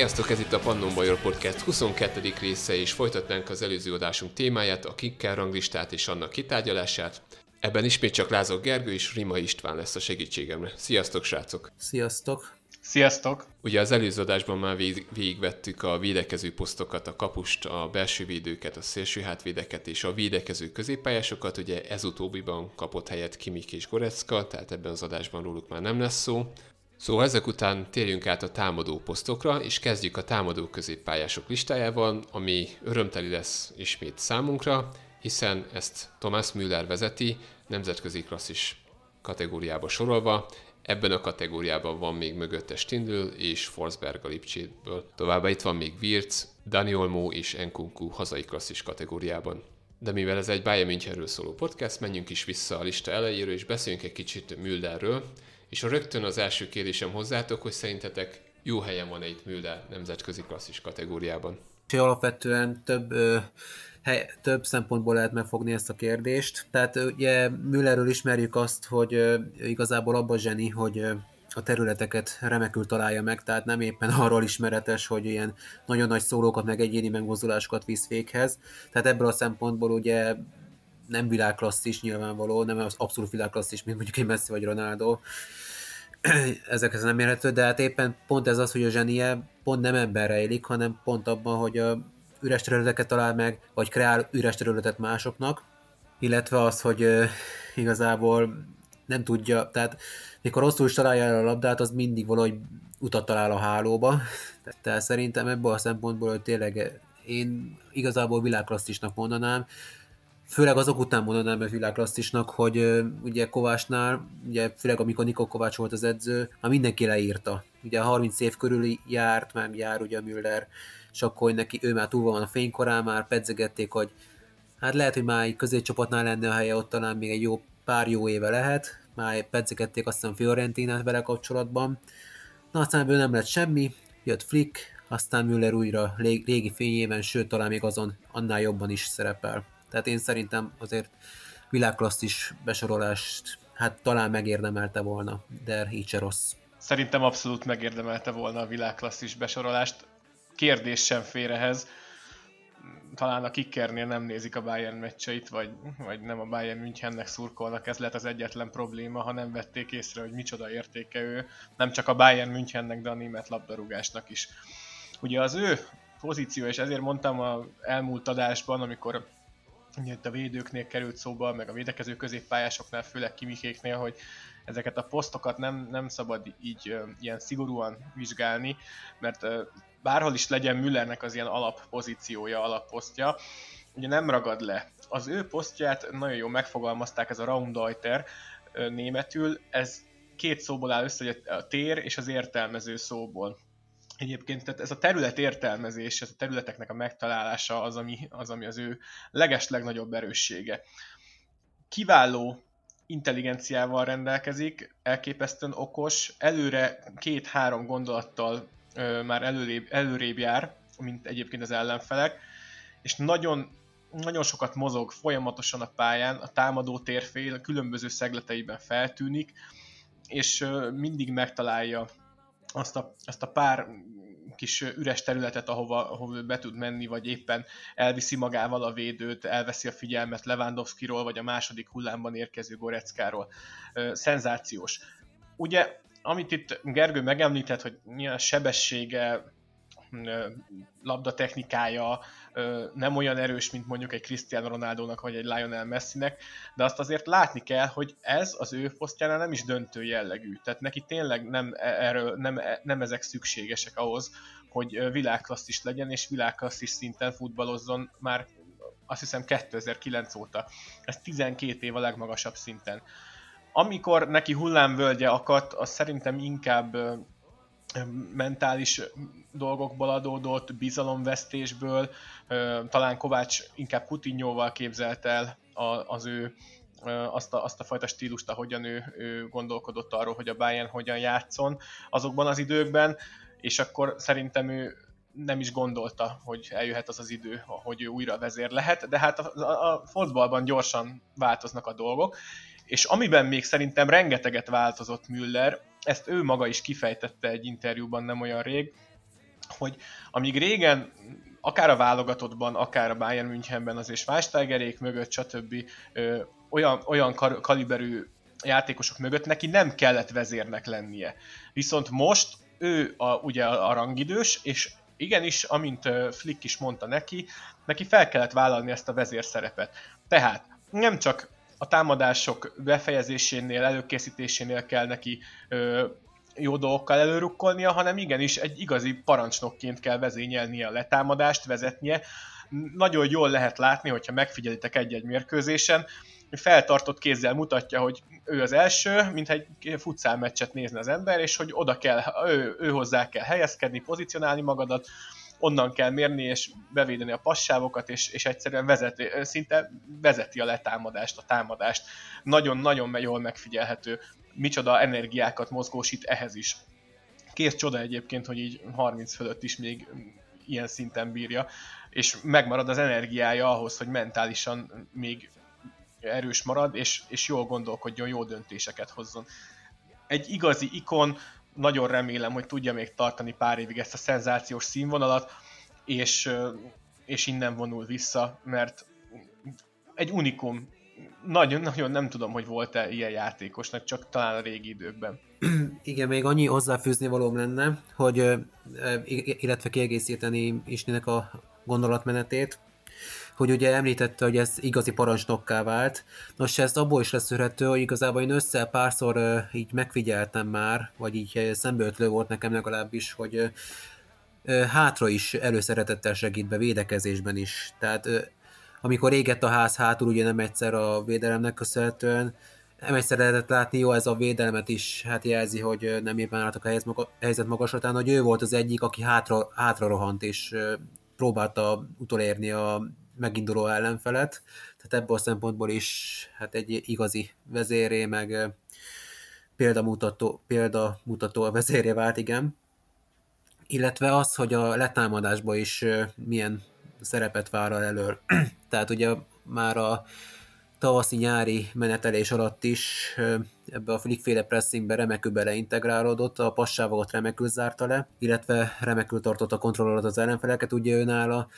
Sziasztok, ez itt a Pannon Bajor Podcast 22. része, és folytatnánk az előző adásunk témáját, a kicker ranglistát és annak kitárgyalását. Ebben ismét csak Lázok Gergő és Rima István lesz a segítségemre. Sziasztok, srácok! Sziasztok! Sziasztok! Ugye az előző adásban már vég- végigvettük a védekező posztokat, a kapust, a belső védőket, a szélső hátvédeket és a védekező középpályásokat. Ugye ez utóbbiban kapott helyet Kimik és Gorecka, tehát ebben az adásban róluk már nem lesz szó. Szóval ezek után térjünk át a támadó posztokra, és kezdjük a támadó középpályások listájával, ami örömteli lesz ismét számunkra, hiszen ezt Thomas Müller vezeti, nemzetközi klasszis kategóriába sorolva, Ebben a kategóriában van még mögötte Stindl és Forsberg a Lipcsétből. Továbbá itt van még Wirtz, Dani Olmo és Enkunku hazai klasszis kategóriában. De mivel ez egy Bayern Münchenről szóló podcast, menjünk is vissza a lista elejéről, és beszéljünk egy kicsit Müllerről. És a rögtön az első kérdésem hozzátok, hogy szerintetek jó helyen van-e itt Müller nemzetközi klasszis kategóriában? És alapvetően több, ö, hely, több szempontból lehet megfogni ezt a kérdést. Tehát ugye Müllerről ismerjük azt, hogy igazából abban zseni, hogy a területeket remekül találja meg, tehát nem éppen arról ismeretes, hogy ilyen nagyon nagy szólókat, meg egyéni megmozdulásokat visz véghez. Tehát ebből a szempontból ugye nem világklasszis nyilvánvaló, nem az abszolút világklasszis, mint mondjuk egy Messi vagy Ronaldo, ezekhez nem érhető, de hát éppen pont ez az, hogy a zsenie pont nem emberre élik, hanem pont abban, hogy a üres területeket talál meg, vagy kreál üres területet másoknak, illetve az, hogy igazából nem tudja, tehát mikor rosszul is találja el a labdát, az mindig valahogy utat talál a hálóba. Tehát szerintem ebből a szempontból hogy tényleg én igazából világklasszisnak mondanám, főleg azok után mondanám be világklasszisnak, hogy uh, ugye Kovácsnál, ugye főleg amikor Nikó Kovács volt az edző, már mindenki leírta. Ugye 30 év körül járt, már jár ugye Müller, és akkor neki ő már túl van a fénykorán, már pedzegették, hogy hát lehet, hogy már egy középcsapatnál lenne a helye, ott talán még egy jó pár jó éve lehet, már pedzegették azt hiszem Fiorentinát vele kapcsolatban. Na aztán ebből nem lett semmi, jött Flick, aztán Müller újra régi fényében, sőt talán még azon annál jobban is szerepel. Tehát én szerintem azért világklasszis besorolást hát talán megérdemelte volna, de így se rossz. Szerintem abszolút megérdemelte volna a világklasszis besorolást. Kérdés sem fér ehhez. Talán a kickernél nem nézik a Bayern meccseit, vagy, vagy nem a Bayern Münchennek szurkolnak, ez lett az egyetlen probléma, ha nem vették észre, hogy micsoda értéke ő, nem csak a Bayern Münchennek, de a német labdarúgásnak is. Ugye az ő pozíció, és ezért mondtam a elmúlt adásban, amikor ugye itt a védőknél került szóba, meg a védekező középpályásoknál, főleg kimikéknél, hogy ezeket a posztokat nem, nem szabad így ilyen szigorúan vizsgálni, mert bárhol is legyen Müllernek az ilyen alappozíciója, alapposztja, ugye nem ragad le. Az ő posztját nagyon jól megfogalmazták, ez a Raundeuter németül, ez két szóból áll össze, a tér és az értelmező szóból. Egyébként tehát ez a terület értelmezés, ez a területeknek a megtalálása az, ami az, ami az ő leges legnagyobb erőssége. Kiváló intelligenciával rendelkezik, elképesztően okos, előre két-három gondolattal ö, már előrébb, előrébb jár, mint egyébként az ellenfelek, és nagyon, nagyon sokat mozog folyamatosan a pályán, a támadó térfél különböző szegleteiben feltűnik, és ö, mindig megtalálja azt a, azt a pár kis üres területet, ahova, ahova be tud menni, vagy éppen elviszi magával a védőt, elveszi a figyelmet Lewandowskiról, vagy a második hullámban érkező Goreckáról. Szenzációs. Ugye, amit itt Gergő megemlített, hogy milyen sebessége, labdatechnikája nem olyan erős, mint mondjuk egy Cristiano Ronaldo-nak vagy egy Lionel Messinek, de azt azért látni kell, hogy ez az ő posztjánál nem is döntő jellegű. Tehát neki tényleg nem, erről, nem, nem ezek szükségesek ahhoz, hogy világklasszis legyen, és világklasszis szinten futballozzon már azt hiszem 2009 óta. Ez 12 év a legmagasabb szinten. Amikor neki hullámvölgye akadt, az szerintem inkább mentális dolgokból adódott, bizalomvesztésből, talán Kovács inkább Kutinyóval képzelt el az ő azt a, azt a fajta stílust, ahogyan ő, ő gondolkodott arról, hogy a Bayern hogyan játszon azokban az időkben, és akkor szerintem ő nem is gondolta, hogy eljöhet az az idő, hogy ő újra vezér lehet, de hát a, a, a fotballban gyorsan változnak a dolgok, és amiben még szerintem rengeteget változott Müller, ezt ő maga is kifejtette egy interjúban nem olyan rég, hogy amíg régen akár a válogatottban, akár a Bayern Münchenben azért Schweinsteigerék mögött, stb. Ö, olyan, olyan kaliberű játékosok mögött neki nem kellett vezérnek lennie. Viszont most ő a, ugye a rangidős, és igenis, amint Flick is mondta neki, neki fel kellett vállalni ezt a vezér szerepet. Tehát nem csak a támadások befejezésénél, előkészítésénél kell neki ö, jó dolgokkal előrukkolnia, hanem igenis egy igazi parancsnokként kell vezényelnie a letámadást, vezetnie. Nagyon jól lehet látni, hogyha megfigyelitek egy-egy mérkőzésen, feltartott kézzel mutatja, hogy ő az első, mint egy futszál meccset nézne az ember, és hogy oda kell, ő, ő hozzá kell helyezkedni, pozícionálni magadat, onnan kell mérni és bevédeni a passávokat, és, és egyszerűen vezeti, szinte vezeti a letámadást, a támadást. Nagyon-nagyon jól megfigyelhető, micsoda energiákat mozgósít ehhez is. Kész csoda egyébként, hogy így 30 fölött is még ilyen szinten bírja, és megmarad az energiája ahhoz, hogy mentálisan még erős marad, és, és jól gondolkodjon, jó döntéseket hozzon. Egy igazi ikon, nagyon remélem, hogy tudja még tartani pár évig ezt a szenzációs színvonalat, és, és innen vonul vissza, mert egy unikum. Nagyon-nagyon nem tudom, hogy volt-e ilyen játékosnak, csak talán a régi időkben. Igen, még annyi hozzáfűzni valóm lenne, hogy illetve kiegészíteni Isnének a gondolatmenetét, hogy ugye említette, hogy ez igazi parancsnokká vált. Nos, ez abból is leszűrhető, hogy igazából én össze párszor így megfigyeltem már, vagy így szembeötlő volt nekem legalábbis, hogy hátra is előszeretettel segít be védekezésben is. Tehát amikor égett a ház hátul, ugye nem egyszer a védelemnek köszönhetően, nem egyszer lehetett látni, jó, ez a védelmet is hát jelzi, hogy nem éppen álltak a helyzet magaslatán, hogy ő volt az egyik, aki hátra, hátra rohant, és próbálta utolérni a meginduló ellenfelet, tehát ebből a szempontból is hát egy igazi vezéré, meg példamutató, példamutató a vezéré vált, igen. Illetve az, hogy a letámadásban is milyen szerepet vállal elő. Tehát ugye már a tavaszi-nyári menetelés alatt is ebbe a flickféle pressingbe remekül beleintegrálódott, a passávokat remekül zárta le, illetve remekül tartotta kontroll alatt az ellenfeleket, ugye ő nála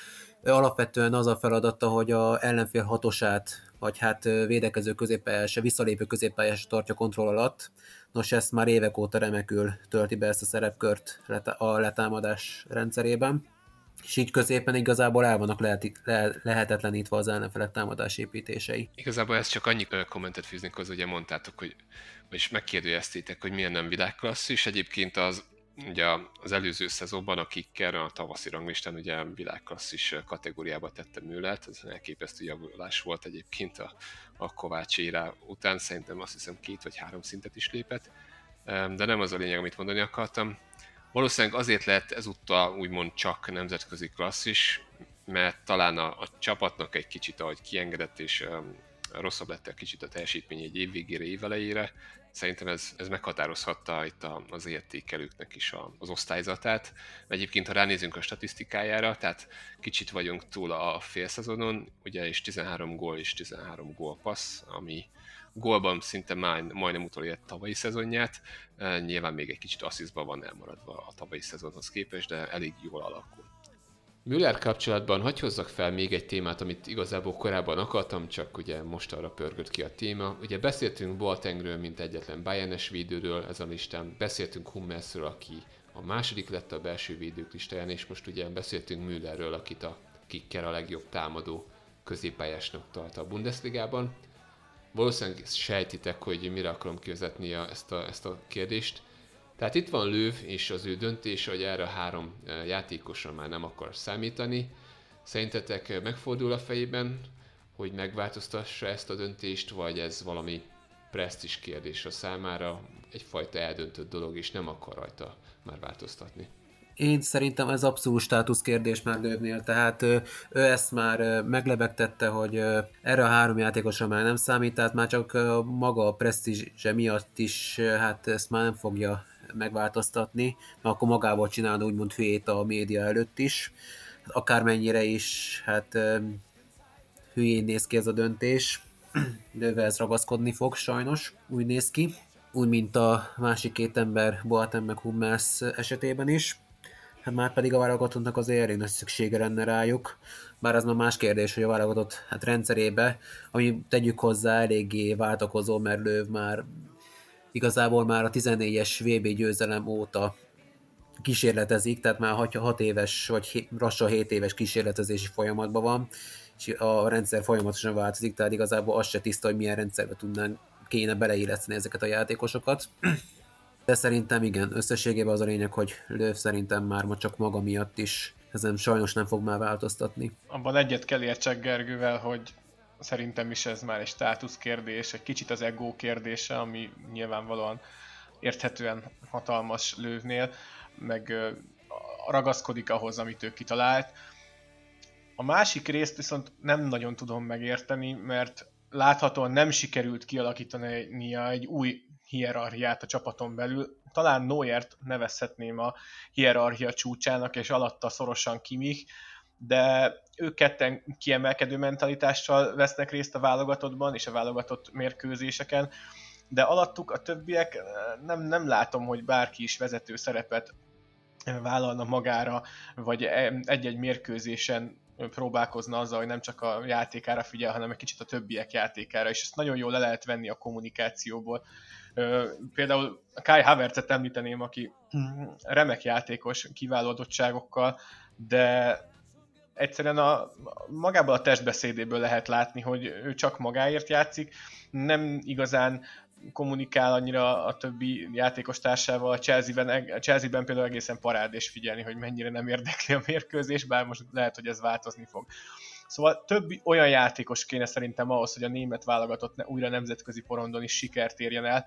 alapvetően az a feladata, hogy a ellenfél hatosát, vagy hát védekező középpályás, visszalépő középpályás tartja kontroll alatt. Nos, ezt már évek óta remekül tölti be ezt a szerepkört a letámadás rendszerében és így középen igazából el vannak lehet, le, lehetetlenítve az ellenfelek támadás építései. Igazából ez csak annyi kommentet fűznék hozzá, ugye mondtátok, hogy és megkérdőjeztétek, hogy milyen nem világklasszis. Egyébként az ugye az előző szezonban a kicker a tavaszi ranglistán ugye világklasszis kategóriába tette Müllert, ez elképesztő javulás volt egyébként a, a Kovács érá után, szerintem azt hiszem két vagy három szintet is lépett, de nem az a lényeg, amit mondani akartam. Valószínűleg azért lett ezúttal úgymond csak nemzetközi klasszis, mert talán a, a csapatnak egy kicsit, ahogy kiengedett, és um, rosszabb lett egy kicsit a teljesítmény egy év végére, év elejére, szerintem ez, ez meghatározhatta itt a, az értékelőknek is a, az osztályzatát. Egyébként, ha ránézünk a statisztikájára, tehát kicsit vagyunk túl a félszezonon, ugye, és 13 gól és 13 gól passz, ami gólban szinte már, majdnem utolért tavalyi szezonját, nyilván még egy kicsit asszisztban van elmaradva a tavalyi szezonhoz képest, de elég jól alakul. Müller kapcsolatban hagy hozzak fel még egy témát, amit igazából korábban akartam, csak ugye most arra pörgött ki a téma. Ugye beszéltünk Boatengről, mint egyetlen Bayernes védőről ez a listán, beszéltünk Hummersről, aki a második lett a belső védők listáján, és most ugye beszéltünk Müllerről, akit a kicker a legjobb támadó középpályásnak tart a Bundesligában. Valószínűleg sejtitek, hogy mire akarom kivezetni ezt a, ezt a kérdést. Tehát itt van Lőv és az ő döntése, hogy erre a három eh, játékosra már nem akar számítani. Szerintetek megfordul a fejében, hogy megváltoztassa ezt a döntést, vagy ez valami presztis kérdés a számára, egyfajta eldöntött dolog, és nem akar rajta már változtatni? Én szerintem ez abszolút státusz kérdés már Lővnél, tehát ő, ő ezt már meglebegtette, hogy erre a három játékosra már nem számít, tehát már csak maga a presztízse miatt is, hát ezt már nem fogja megváltoztatni, mert akkor magával csinálna úgymond hülyét a média előtt is. Akármennyire is, hát hülyén néz ki ez a döntés, de ez ragaszkodni fog sajnos, úgy néz ki. Úgy, mint a másik két ember, Boateng meg Hummels esetében is. Hát már pedig a válogatottnak azért elég nagy szüksége lenne rájuk. Bár az már más kérdés, hogy a válogatott hát rendszerébe, ami tegyük hozzá eléggé váltakozó, mert Löv már igazából már a 14-es VB győzelem óta kísérletezik, tehát már 6 éves vagy lassan 7 éves kísérletezési folyamatban van, és a rendszer folyamatosan változik, tehát igazából az se tiszta, hogy milyen rendszerbe tudnánk kéne beleilleszteni ezeket a játékosokat. De szerintem igen, összességében az a lényeg, hogy Löv szerintem már ma csak maga miatt is ezen sajnos nem fog már változtatni. Abban egyet kell értsek Gergővel, hogy szerintem is ez már egy státusz kérdés, egy kicsit az ego kérdése, ami nyilvánvalóan érthetően hatalmas lővnél, meg ragaszkodik ahhoz, amit ő kitalált. A másik részt viszont nem nagyon tudom megérteni, mert láthatóan nem sikerült kialakítani egy új hierarchiát a csapaton belül. Talán Noyert nevezhetném a hierarchia csúcsának, és alatta szorosan Kimich, de ők ketten kiemelkedő mentalitással vesznek részt a válogatottban és a válogatott mérkőzéseken, de alattuk a többiek nem, nem látom, hogy bárki is vezető szerepet vállalna magára, vagy egy-egy mérkőzésen próbálkozna azzal, hogy nem csak a játékára figyel, hanem egy kicsit a többiek játékára, és ezt nagyon jól le lehet venni a kommunikációból. Például Kai Havertzet említeném, aki remek játékos, kiváló adottságokkal, de egyszerűen a, magából a testbeszédéből lehet látni, hogy ő csak magáért játszik, nem igazán kommunikál annyira a többi játékos társával. A Chelsea-ben, a Chelsea-ben például egészen parádés figyelni, hogy mennyire nem érdekli a mérkőzés, bár most lehet, hogy ez változni fog. Szóval több olyan játékos kéne szerintem ahhoz, hogy a német válogatott ne, újra nemzetközi porondon is sikert érjen el.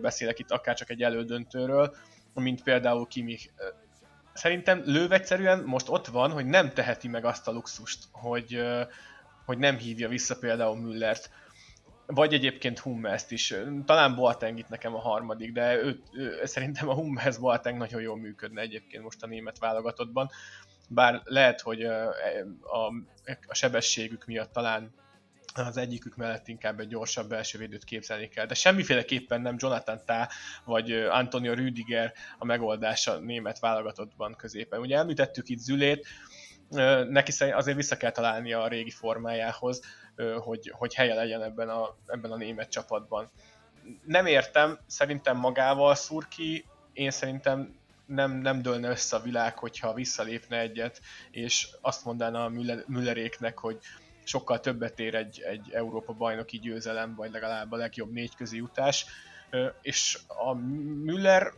Beszélek itt akár csak egy elődöntőről, mint például Kimi. Szerintem Lőv egyszerűen most ott van, hogy nem teheti meg azt a luxust, hogy, hogy nem hívja vissza például Müllert vagy egyébként Hummels is. Talán Boateng itt nekem a harmadik, de ő, ő, szerintem a Hummels Boateng nagyon jól működne egyébként most a német válogatottban. Bár lehet, hogy a, a, sebességük miatt talán az egyikük mellett inkább egy gyorsabb belső védőt képzelni kell, de semmiféleképpen nem Jonathan Tá vagy Antonio Rüdiger a megoldása német válogatottban középen. Ugye említettük itt Zülét, neki azért vissza kell találni a régi formájához, hogy, hogy helye legyen ebben a, ebben a német csapatban. Nem értem, szerintem magával szúr ki, én szerintem nem, nem dőlne össze a világ, hogyha visszalépne egyet, és azt mondaná a Mülleréknek, hogy sokkal többet ér egy, egy Európa bajnoki győzelem, vagy legalább a legjobb négy közi jutás, és a Müller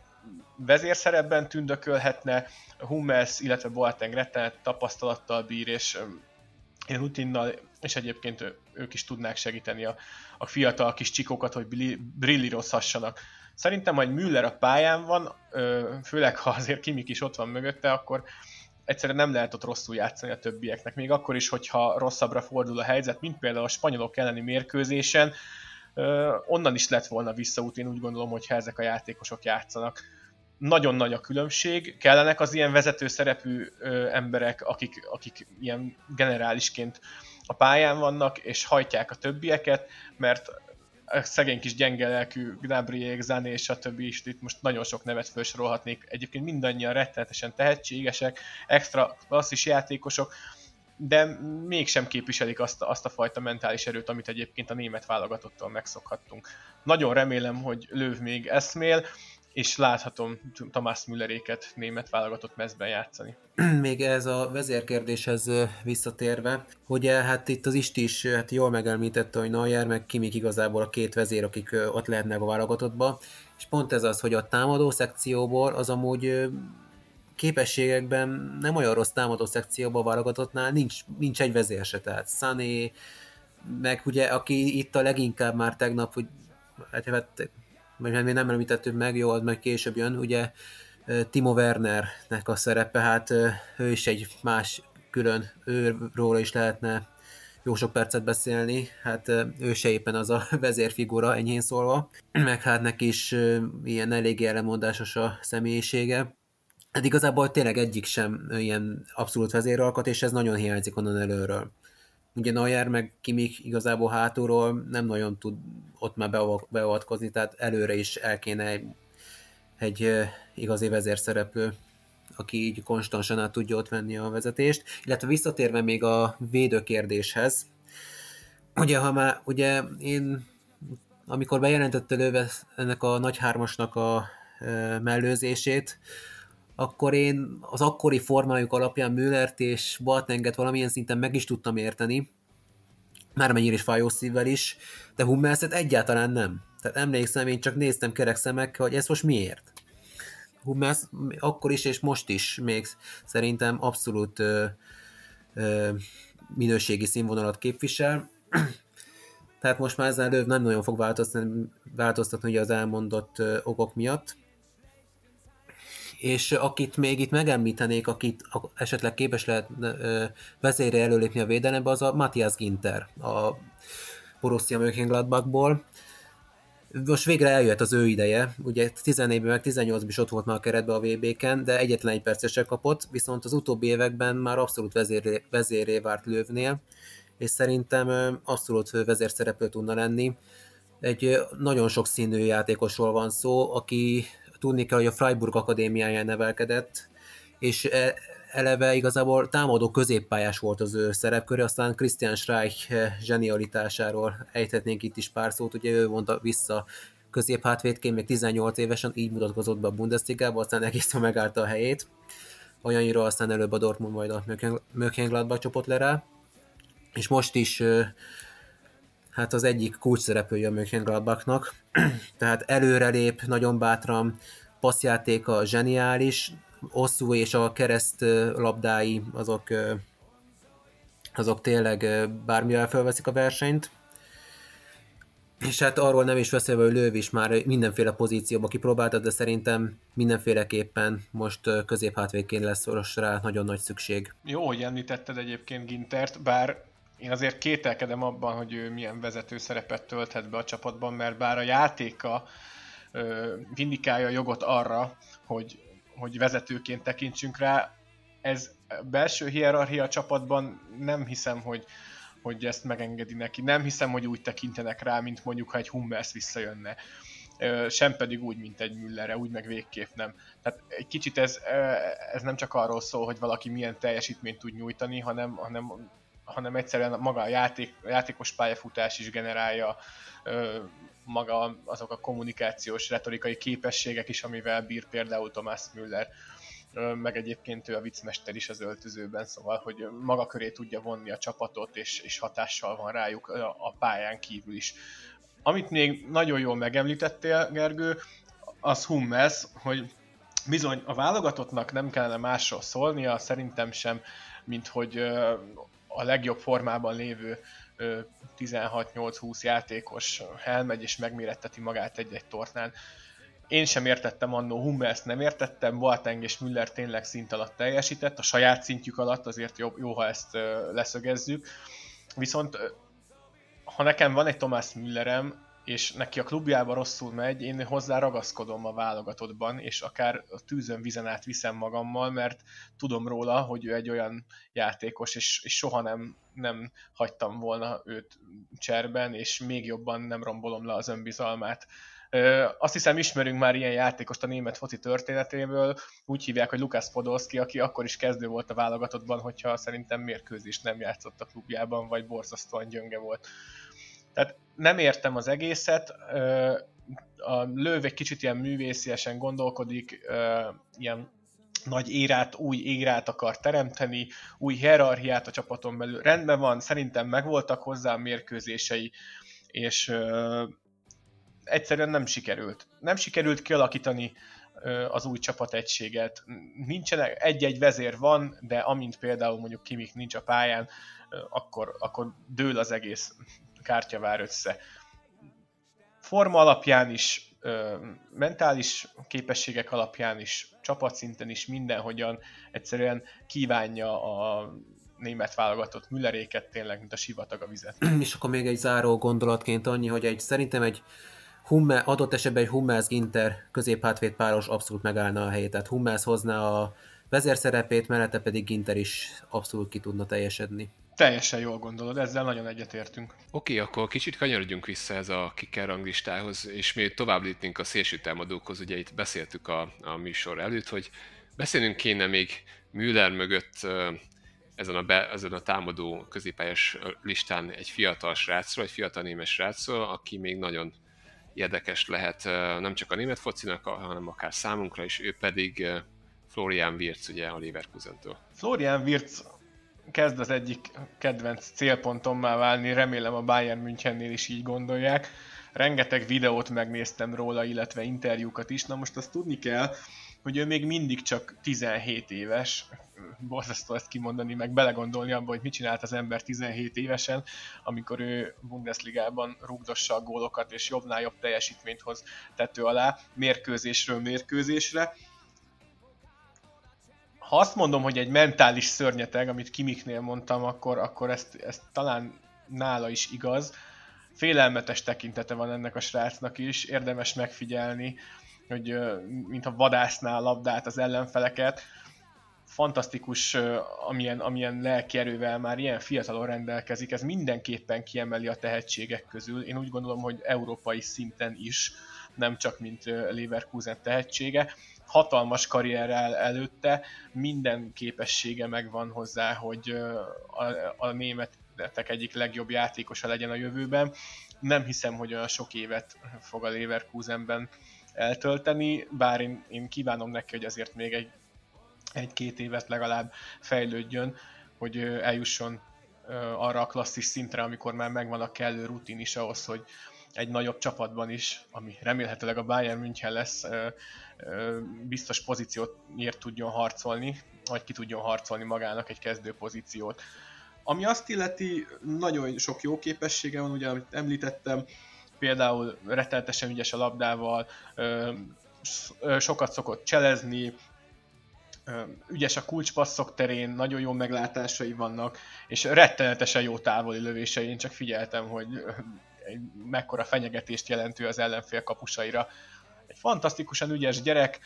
vezérszerepben tündökölhetne, Hummels, illetve Boateng rettenet tapasztalattal bír, és rutinnal, és egyébként ők is tudnák segíteni a, a fiatal kis csikókat, hogy brillírozhassanak. Szerintem, hogy Müller a pályán van, főleg ha azért Kimik is ott van mögötte, akkor egyszerűen nem lehet ott rosszul játszani a többieknek. Még akkor is, hogyha rosszabbra fordul a helyzet, mint például a spanyolok elleni mérkőzésen, onnan is lett volna visszaút, én úgy gondolom, hogy ha ezek a játékosok játszanak nagyon nagy a különbség, kellenek az ilyen vezető szerepű ö, emberek, akik, akik ilyen generálisként a pályán vannak, és hajtják a többieket, mert a szegény kis gyenge lelkű Gnabriék, Zané és a többi is itt most nagyon sok nevet felsorolhatnék. Egyébként mindannyian rettenetesen tehetségesek, extra klasszis játékosok, de mégsem képviselik azt, azt a fajta mentális erőt, amit egyébként a német válogatottól megszokhattunk. Nagyon remélem, hogy Löv még eszmél, és láthatom Tamás Mülleréket német válogatott mezben játszani. Még ez a vezérkérdéshez visszatérve, hogy hát itt az Isti is hát jól megelmítette, hogy Neuer meg Kimik igazából a két vezér, akik ott lehetnek a válogatottba, és pont ez az, hogy a támadó szekcióból az amúgy képességekben nem olyan rossz támadó szekcióban a válogatottnál, nincs, nincs egy vezér se, tehát Sané, meg ugye aki itt a leginkább már tegnap, hogy hát, hát vagy még nem említettük meg, jó, az meg később jön, ugye Timo Wernernek a szerepe, hát ő is egy más külön, őróla is lehetne jó sok percet beszélni, hát ő se éppen az a vezérfigura, enyhén szólva, meg hát neki is ilyen eléggé ellenmondásos a személyisége. Hát igazából tényleg egyik sem ilyen abszolút vezéralkat, és ez nagyon hiányzik onnan előről. Ugye Neuer meg Kimik igazából hátulról nem nagyon tud ott már beavatkozni, tehát előre is el kéne egy, egy igazi vezérszereplő, aki így konstansan át tudja ott venni a vezetést. Illetve visszatérve még a védőkérdéshez, ugye, ha már, ugye én amikor bejelentette Löwe ennek a nagy hármasnak a mellőzését, akkor én az akkori formájuk alapján Müllert és Boatenget valamilyen szinten meg is tudtam érteni, már mennyire is fájó szívvel is, de Hummelszet egyáltalán nem. Tehát emlékszem, én csak néztem kerek szemekkel, hogy ez most miért. Hummels akkor is és most is még szerintem abszolút ö, ö, minőségi színvonalat képvisel. Tehát most már ezzel előbb nem nagyon fog változtatni, változtatni ugye az elmondott ö, okok miatt és akit még itt megemlítenék, akit esetleg képes lehet vezére előlépni a védelembe, az a Matthias Ginter, a Borussia Mönchengladbachból. Most végre eljött az ő ideje, ugye 14-ben meg 18-ban is ott volt már a keretben a VB-ken, de egyetlen egy percet se kapott, viszont az utóbbi években már abszolút vezéré, vezéré várt lövnél, és szerintem abszolút vezérszereplő tudna lenni. Egy nagyon sok színű játékosról van szó, aki tudni kell, hogy a Freiburg Akadémiáján nevelkedett, és e, eleve igazából támadó középpályás volt az ő szerepköre, aztán Christian Streich zsenialitásáról ejthetnénk itt is pár szót, ugye ő mondta vissza középhátvédként, még 18 évesen így mutatkozott be a Bundesligába, aztán egészen megállta a helyét. Olyannyira aztán előbb a Dortmund majd a Mönchengladbach csopott le rá. És most is hát az egyik kulcs szereplője a Mönchengladbachnak, tehát előrelép, nagyon bátran, passzjátéka zseniális, hosszú és a kereszt labdái azok, azok tényleg bármivel felveszik a versenyt. És hát arról nem is beszélve, hogy Lőv is már mindenféle pozícióba kipróbálta, de szerintem mindenféleképpen most középhátvédként lesz rá nagyon nagy szükség. Jó, hogy említetted egyébként Gintert, bár én azért kételkedem abban, hogy ő milyen vezető szerepet tölthet be a csapatban, mert bár a játéka ö, vindikálja a jogot arra, hogy, hogy vezetőként tekintsünk rá, ez belső hierarchia csapatban nem hiszem, hogy, hogy ezt megengedi neki. Nem hiszem, hogy úgy tekintenek rá, mint mondjuk, ha egy Hummels visszajönne. Sem pedig úgy, mint egy Müllerre, úgy meg végképp nem. Tehát egy kicsit ez, ez nem csak arról szól, hogy valaki milyen teljesítményt tud nyújtani, hanem, hanem hanem egyszerűen maga a játék, a játékos pályafutás is generálja ö, maga azok a kommunikációs, retorikai képességek is, amivel bír például Thomas Müller, ö, meg egyébként ő a viccmester is az öltözőben, szóval, hogy maga köré tudja vonni a csapatot, és, és hatással van rájuk a, a pályán kívül is. Amit még nagyon jól megemlítettél, Gergő, az Hummels, hogy bizony a válogatottnak nem kellene másról szólnia, szerintem sem, mint hogy a legjobb formában lévő 16-8-20 játékos elmegy és megméretteti magát egy-egy tornán. Én sem értettem annó, Hummels nem értettem, Boateng és Müller tényleg szint alatt teljesített, a saját szintjük alatt azért jó, jó ha ezt leszögezzük. Viszont ha nekem van egy Thomas Müllerem, és neki a klubjában rosszul megy, én hozzá ragaszkodom a válogatottban, és akár a tűzön vizen át viszem magammal, mert tudom róla, hogy ő egy olyan játékos, és, és soha nem, nem hagytam volna őt cserben, és még jobban nem rombolom le az önbizalmát. Azt hiszem ismerünk már ilyen játékost a német foci történetéből, úgy hívják, hogy Lukász Podolski, aki akkor is kezdő volt a válogatottban, hogyha szerintem mérkőzést nem játszott a klubjában, vagy borzasztóan gyönge volt. Tehát nem értem az egészet, a lőv egy kicsit ilyen művésziesen gondolkodik, ilyen nagy érát, új érát akar teremteni, új hierarchiát a csapaton belül. Rendben van, szerintem megvoltak hozzá a mérkőzései, és egyszerűen nem sikerült. Nem sikerült kialakítani az új csapategységet. Nincsenek, egy-egy vezér van, de amint például mondjuk Kimik nincs a pályán, akkor, akkor dől az egész kártya vár össze. Forma alapján is, mentális képességek alapján is, csapatszinten is mindenhogyan egyszerűen kívánja a német válogatott Mülleréket tényleg, mint a sivatag a vizet. És akkor még egy záró gondolatként annyi, hogy egy, szerintem egy Humme, adott esetben egy Hummels Ginter középhátvéd páros abszolút megállna a helyét. Tehát Hummels hozná a vezérszerepét, mellette pedig Ginter is abszolút ki tudna teljesedni. Teljesen jól gondolod, ezzel nagyon egyetértünk. Oké, akkor kicsit kanyarodjunk vissza ez a kicker ranglistához, és mi tovább lépnénk a szélső támadókhoz. Ugye itt beszéltük a, a műsor előtt, hogy beszélnünk kéne még Müller mögött ezen a, be, ezen a támadó középpályás listán egy fiatal srácról, egy fiatal némes srácról, aki még nagyon érdekes lehet nem csak a német focinak, hanem akár számunkra is, ő pedig Florian Wirtz ugye a Leverkusentől. Florian Wirtz kezd az egyik kedvenc célpontommá válni, remélem a Bayern Münchennél is így gondolják. Rengeteg videót megnéztem róla, illetve interjúkat is. Na most azt tudni kell, hogy ő még mindig csak 17 éves, borzasztó ezt kimondani, meg belegondolni abba, hogy mit csinált az ember 17 évesen, amikor ő Bundesligában rugdossa a gólokat, és jobbnál jobb teljesítményt hoz tető alá, mérkőzésről mérkőzésre. Ha azt mondom, hogy egy mentális szörnyeteg, amit Kimiknél mondtam, akkor, akkor ezt, ezt talán nála is igaz. Félelmetes tekintete van ennek a srácnak is, érdemes megfigyelni, hogy mintha vadásznál labdát az ellenfeleket. Fantasztikus, amilyen, amilyen lelki erővel már ilyen fiatalon rendelkezik, ez mindenképpen kiemeli a tehetségek közül. Én úgy gondolom, hogy európai szinten is, nem csak mint Leverkusen tehetsége. Hatalmas karrierrel előtte, minden képessége megvan hozzá, hogy a, a németek egyik legjobb játékosa legyen a jövőben. Nem hiszem, hogy olyan sok évet fog a Leverkusenben eltölteni, bár én, én kívánom neki, hogy azért még egy, egy-két évet legalább fejlődjön, hogy eljusson arra a klasszis szintre, amikor már megvan a kellő rutin is ahhoz, hogy egy nagyobb csapatban is, ami remélhetőleg a Bayern München lesz, biztos pozíciót tudjon harcolni, vagy ki tudjon harcolni magának egy kezdő pozíciót. Ami azt illeti, nagyon sok jó képessége van, ugye, amit említettem, például rettenetesen ügyes a labdával, sokat szokott cselezni, ügyes a kulcspasszok terén, nagyon jó meglátásai vannak, és rettenetesen jó távoli lövései. Én csak figyeltem, hogy mekkora fenyegetést jelentő az ellenfél kapusaira. Egy fantasztikusan ügyes gyerek,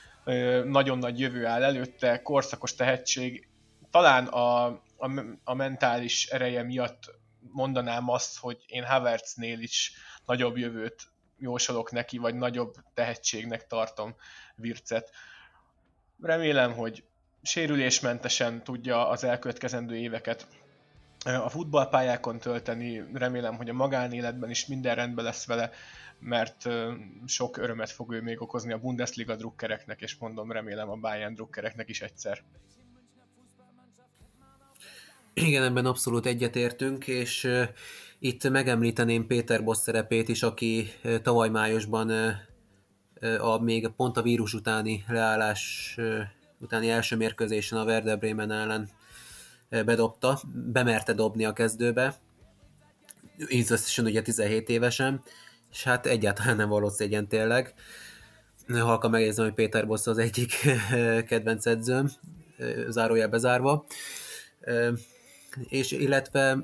nagyon nagy jövő áll előtte, korszakos tehetség. Talán a, a, a mentális ereje miatt mondanám azt, hogy én Havertznél is nagyobb jövőt jósolok neki, vagy nagyobb tehetségnek tartom Vircet. Remélem, hogy sérülésmentesen tudja az elkövetkezendő éveket a futballpályákon tölteni, remélem, hogy a magánéletben is minden rendben lesz vele, mert sok örömet fog ő még okozni a Bundesliga drukkereknek, és mondom, remélem a Bayern drukkereknek is egyszer. Igen, ebben abszolút egyetértünk, és itt megemlíteném Péter Bosz szerepét is, aki tavaly májusban a, még pont a vírus utáni leállás utáni első mérkőzésen a Werder Bremen ellen bedobta, bemerte dobni a kezdőbe, így összesen ugye 17 évesen, és hát egyáltalán nem való szégyen tényleg. Halka megjegyzem, hogy Péter Bosz az egyik kedvenc edzőm, zárójel bezárva. És illetve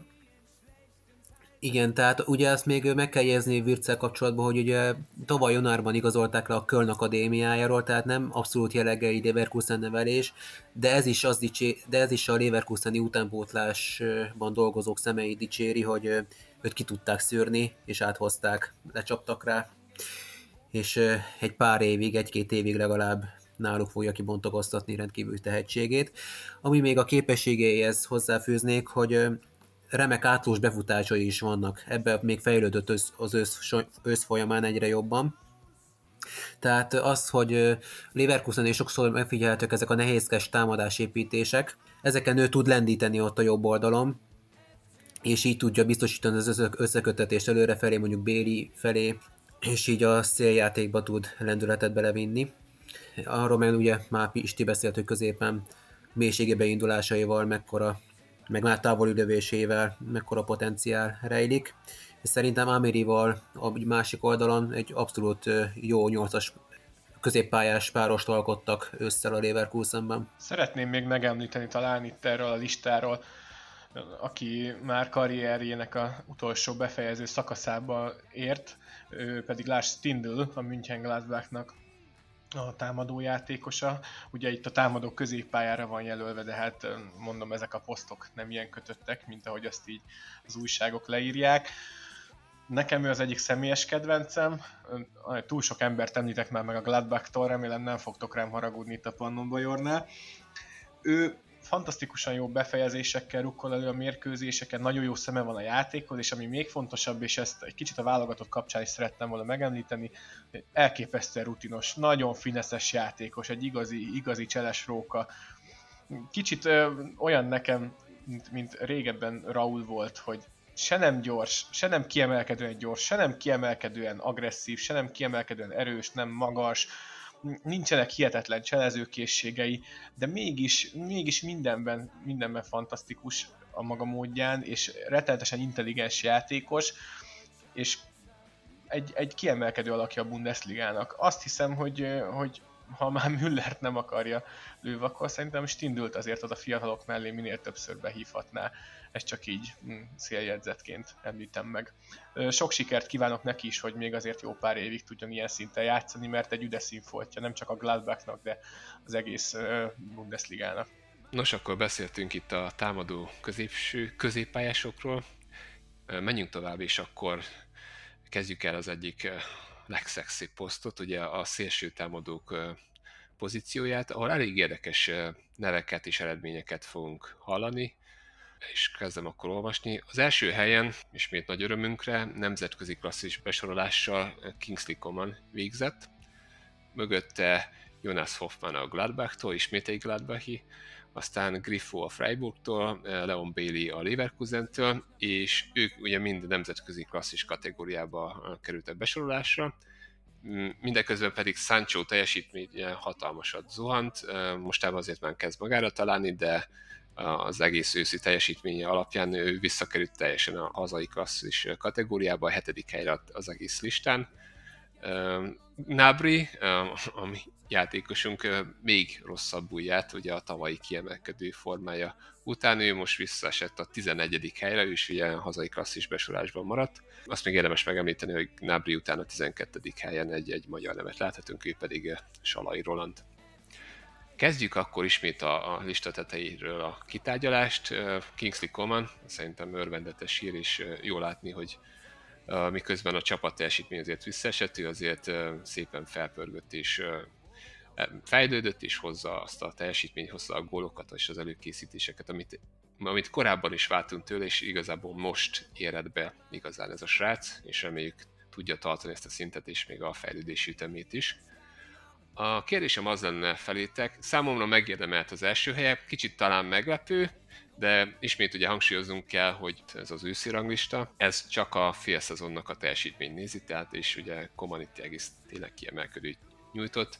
igen, tehát ugye ezt még meg kell jegyezni Virtsel kapcsolatban, hogy ugye tavaly januárban igazolták le a Köln Akadémiájáról, tehát nem abszolút jellegei Leverkusen nevelés, de ez is, az dicsé, de ez is a Leverkuseni utánpótlásban dolgozók szemei dicséri, hogy őt ki tudták szűrni, és áthozták, lecsaptak rá, és egy pár évig, egy-két évig legalább náluk fogja kibontakoztatni rendkívül tehetségét. Ami még a képességéhez hozzáfűznék, hogy remek átlós befutásai is vannak. Ebben még fejlődött az ősz, ősz folyamán egyre jobban. Tehát az, hogy Leverkusen és sokszor megfigyelhetők ezek a nehézkes támadásépítések, ezeken ő tud lendíteni ott a jobb oldalon, és így tudja biztosítani az összekötetést előrefelé, mondjuk Béli felé, és így a széljátékba tud lendületet belevinni. Arról meg ugye már Pisti beszélt, hogy középen mélységebe indulásaival mekkora meg már távoli lövésével mekkora potenciál rejlik. És szerintem Amirival a másik oldalon egy abszolút jó nyolcas középpályás párost alkottak össze a Leverkusenben. Szeretném még megemlíteni talán itt erről a listáról aki már karrierjének a utolsó befejező szakaszába ért, ő pedig Lars Stindl, a München Gladbachnak a támadó játékosa. Ugye itt a támadó középpályára van jelölve, de hát mondom, ezek a posztok nem ilyen kötöttek, mint ahogy azt így az újságok leírják. Nekem ő az egyik személyes kedvencem, túl sok embert említek már meg a Gladbach-tól, remélem nem fogtok rám haragudni itt a Pannon Bajornál. Ő fantasztikusan jó befejezésekkel rukkol elő a mérkőzéseken, nagyon jó szeme van a játékhoz, és ami még fontosabb, és ezt egy kicsit a válogatott kapcsán is szerettem volna megemlíteni, elképesztően rutinos, nagyon fineszes játékos, egy igazi, igazi cseles róka. Kicsit ö, olyan nekem, mint, mint régebben Raúl volt, hogy se nem gyors, se nem kiemelkedően gyors, se nem kiemelkedően agresszív, se nem kiemelkedően erős, nem magas, nincsenek hihetetlen cselezőkészségei, de mégis, mégis mindenben, mindenben fantasztikus a maga módján, és rettenetesen intelligens játékos, és egy, egy kiemelkedő alakja a Bundesligának. Azt hiszem, hogy, hogy ha már Müllert nem akarja lőv, akkor szerintem Stindült azért az a fiatalok mellé minél többször behívhatná. Ez csak így hm, széljegyzetként említem meg. Sok sikert kívánok neki is, hogy még azért jó pár évig tudjon ilyen szinten játszani, mert egy üde színfoltja, nem csak a Gladbachnak, de az egész Bundesligának. Nos, akkor beszéltünk itt a támadó középső, középpályásokról. Menjünk tovább, és akkor kezdjük el az egyik legszexibb posztot, ugye a szélső támadók pozícióját, ahol elég érdekes neveket és eredményeket fogunk hallani, és kezdem akkor olvasni. Az első helyen, ismét nagy örömünkre, nemzetközi klasszis besorolással Kingsley Coman végzett, mögötte Jonas Hoffman a Gladbachtól, ismét egy Gladbachi, aztán Griffo a Freiburgtól, Leon Bailey a Leverkusentől, és ők ugye mind nemzetközi klasszis kategóriába kerültek besorolásra. Mindeközben pedig Sancho teljesítménye hatalmasat zuhant, mostában azért már kezd magára találni, de az egész őszi teljesítménye alapján ő visszakerült teljesen a hazai klasszis kategóriába, a hetedik helyre az egész listán. Nabri, ami játékosunk még rosszabbul járt, ugye a tavalyi kiemelkedő formája után ő most visszaesett a 11. helyre, ő is ugye hazai klasszis besorásban maradt. Azt még érdemes megemlíteni, hogy Nabri után a 12. helyen egy, egy magyar nevet láthatunk, ő pedig Salai Roland. Kezdjük akkor ismét a, a lista tetejéről a kitárgyalást. Kingsley Coman, szerintem örvendetes hír, és jó látni, hogy miközben a csapat teljesítmény azért visszaesett, azért szépen felpörgött és fejlődött, és hozza azt a teljesítmény, hozza a gólokat és az előkészítéseket, amit, amit korábban is váltunk tőle, és igazából most éred be igazán ez a srác, és reméljük tudja tartani ezt a szintet, és még a fejlődési ütemét is. A kérdésem az lenne felétek, számomra megérdemelt az első helyek, kicsit talán meglepő, de ismét ugye hangsúlyoznunk kell, hogy ez az őszi ranglista, ez csak a fél szezonnak a teljesítmény nézi, tehát és ugye Comaniti egész tényleg kiemelkedő nyújtott.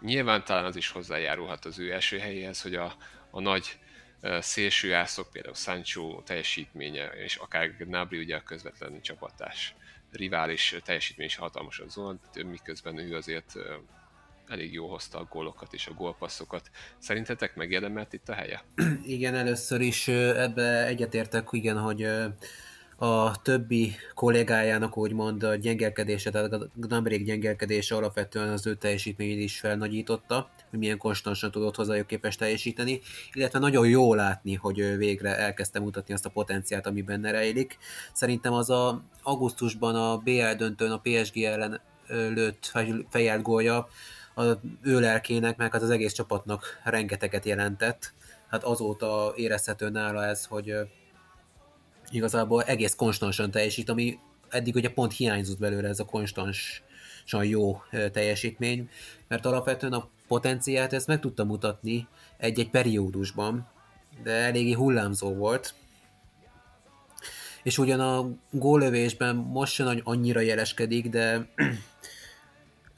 Nyilván talán az is hozzájárulhat az ő első helyéhez, hogy a, a nagy szélső ászok, például Sancho teljesítménye, és akár Gnabry ugye a közvetlen csapatás rivális teljesítmény is hatalmasan zuhant, miközben ő azért elég jó hozta a gólokat és a gólpasszokat. Szerintetek megérdemelt itt a helye? Igen, először is ebbe egyetértek, igen, hogy a többi kollégájának úgymond a gyengelkedése, tehát a Gnabryk gyengelkedése alapvetően az ő teljesítményét is felnagyította, hogy milyen konstansan tudott hozzájuk képes teljesíteni, illetve nagyon jó látni, hogy ő végre elkezdte mutatni azt a potenciát, ami benne rejlik. Szerintem az a augusztusban a BL döntőn a PSG ellen lőtt fejelt gólja, a ő lelkének, meg hát az egész csapatnak rengeteget jelentett. Hát azóta érezhető nála ez, hogy igazából egész konstansan teljesít, ami eddig ugye pont hiányzott belőle ez a konstansan jó teljesítmény, mert alapvetően a potenciát ezt meg tudta mutatni egy-egy periódusban, de eléggé hullámzó volt, és ugyan a góllövésben most sem annyira jeleskedik, de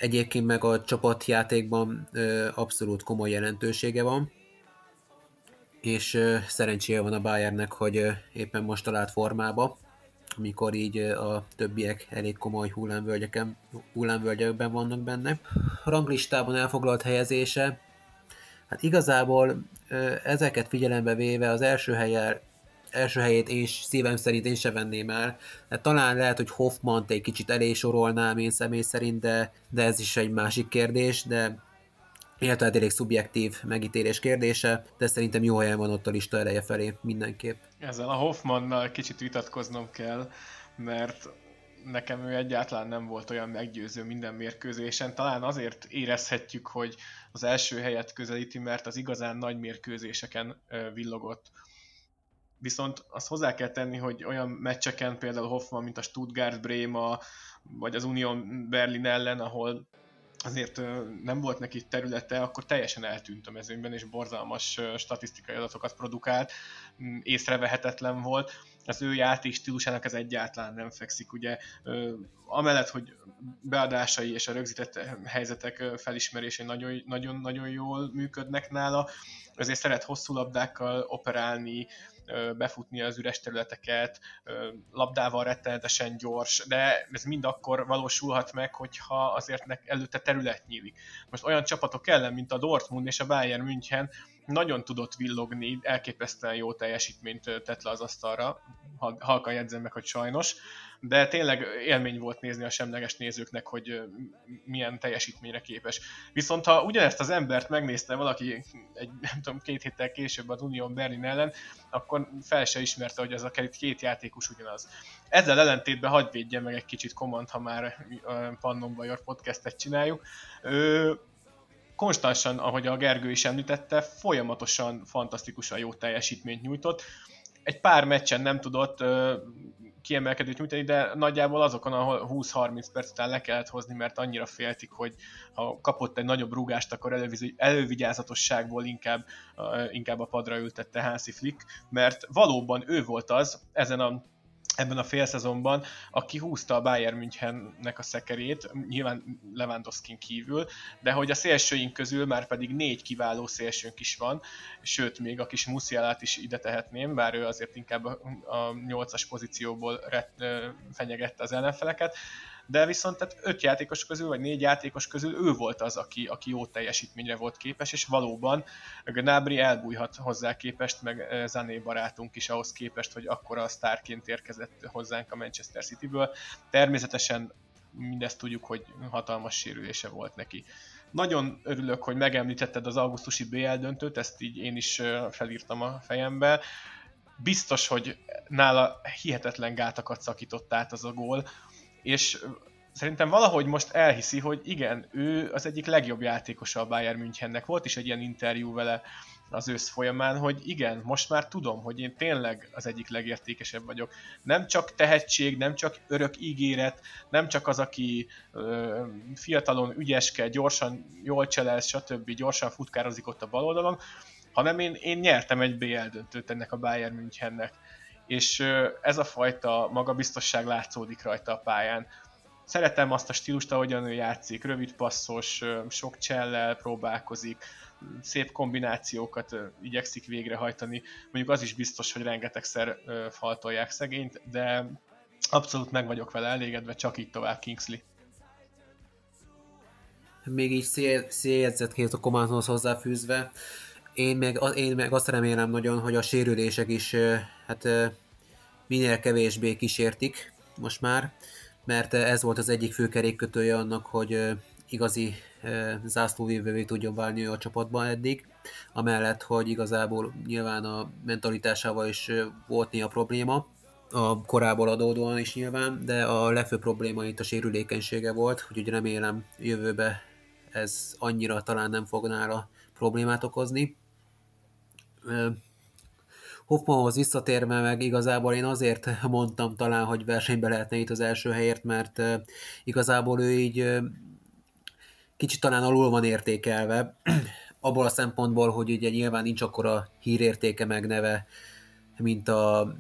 egyébként meg a csapatjátékban abszolút komoly jelentősége van és szerencséje van a Bayernnek, hogy éppen most talált formába, amikor így a többiek elég komoly hullámvölgyeken, hullámvölgyekben vannak benne. Ranglistában elfoglalt helyezése, hát igazából ezeket figyelembe véve az első helyen első helyét én szívem szerint én se venném el. Hát talán lehet, hogy Hoffman egy kicsit elé sorolnám én személy szerint, de, de ez is egy másik kérdés, de illetve hát elég szubjektív megítélés kérdése, de szerintem jó helyen van ott a lista eleje felé mindenképp. Ezzel a Hoffmannal kicsit vitatkoznom kell, mert nekem ő egyáltalán nem volt olyan meggyőző minden mérkőzésen. Talán azért érezhetjük, hogy az első helyet közelíti, mert az igazán nagy mérkőzéseken villogott. Viszont azt hozzá kell tenni, hogy olyan meccseken, például Hoffman, mint a Stuttgart, Brema, vagy az Union Berlin ellen, ahol azért nem volt neki területe, akkor teljesen eltűnt a mezőnyben, és borzalmas statisztikai adatokat produkált, mm, észrevehetetlen volt. Az ő játék stílusának ez egyáltalán nem fekszik, ugye amellett, hogy beadásai és a rögzített helyzetek felismerései nagyon-nagyon jól működnek nála, azért szeret hosszú labdákkal operálni, befutni az üres területeket, labdával rettenetesen gyors, de ez mind akkor valósulhat meg, hogyha azért előtte terület nyílik. Most olyan csapatok ellen, mint a Dortmund és a Bayern München nagyon tudott villogni, elképesztően jó teljesítményt tett le az asztalra, halkan jegyzem meg, hogy sajnos, de tényleg élmény volt nézni a semleges nézőknek, hogy milyen teljesítményre képes. Viszont ha ugyanezt az embert megnézte valaki egy, nem tudom, két héttel később az Unión Berlin ellen, akkor fel se ismerte, hogy az a két játékos ugyanaz. Ezzel ellentétben hagyd védje meg egy kicsit Command, ha már Pannon Bajor podcastet csináljuk. Ő, konstansan, ahogy a Gergő is említette, folyamatosan fantasztikusan jó teljesítményt nyújtott. Egy pár meccsen nem tudott kiemelkedőt nyújtani, de nagyjából azokon, ahol 20-30 perc után le kellett hozni, mert annyira féltik, hogy ha kapott egy nagyobb rúgást, akkor elővigyázatosságból inkább, inkább a padra ültette Hansi Flick, mert valóban ő volt az ezen a ebben a félszezonban, aki húzta a Bayern Münchennek a szekerét, nyilván Lewandowski kívül, de hogy a szélsőink közül már pedig négy kiváló szélsőnk is van, sőt, még a kis Musialát is ide tehetném, bár ő azért inkább a nyolcas pozícióból ret, fenyegette az ellenfeleket, de viszont tehát öt játékos közül, vagy négy játékos közül ő volt az, aki, aki jó teljesítményre volt képes, és valóban Gnabry elbújhat hozzá képest, meg eh, Zané barátunk is ahhoz képest, hogy akkora a sztárként érkezett hozzánk a Manchester Cityből. Természetesen mindezt tudjuk, hogy hatalmas sérülése volt neki. Nagyon örülök, hogy megemlítetted az augusztusi BL döntőt, ezt így én is eh, felírtam a fejembe. Biztos, hogy nála hihetetlen gátakat szakított át az a gól és szerintem valahogy most elhiszi, hogy igen, ő az egyik legjobb játékosa a Bayern Münchennek. Volt is egy ilyen interjú vele az ősz folyamán, hogy igen, most már tudom, hogy én tényleg az egyik legértékesebb vagyok. Nem csak tehetség, nem csak örök ígéret, nem csak az, aki ö, fiatalon ügyeske, gyorsan jól cselel, stb. gyorsan futkározik ott a bal oldalon, hanem én, én nyertem egy BL döntőt ennek a Bayern Münchennek és ez a fajta magabiztosság látszódik rajta a pályán. Szeretem azt a stílust, ahogyan ő játszik, rövid passzos, sok csellel próbálkozik, szép kombinációkat igyekszik végrehajtani. Mondjuk az is biztos, hogy rengetegszer faltolják szegényt, de abszolút meg vagyok vele elégedve, csak így tovább Kingsley. Még így széljegyzetként a komandhoz hozzáfűzve, én meg, én meg azt remélem nagyon, hogy a sérülések is hát minél kevésbé kísértik most már, mert ez volt az egyik fő kerékkötője annak, hogy igazi zászlóvívővé tudjon válni a csapatban eddig, amellett, hogy igazából nyilván a mentalitásával is volt néha probléma, a korából adódóan is nyilván, de a legfőbb probléma itt a sérülékenysége volt, úgyhogy remélem jövőbe ez annyira talán nem fog nála problémát okozni. Hoffmanhoz visszatérve meg igazából én azért mondtam talán, hogy versenybe lehetne itt az első helyért, mert igazából ő így kicsit talán alul van értékelve, abból a szempontból, hogy ugye nyilván nincs akkora hírértéke meg neve, mint a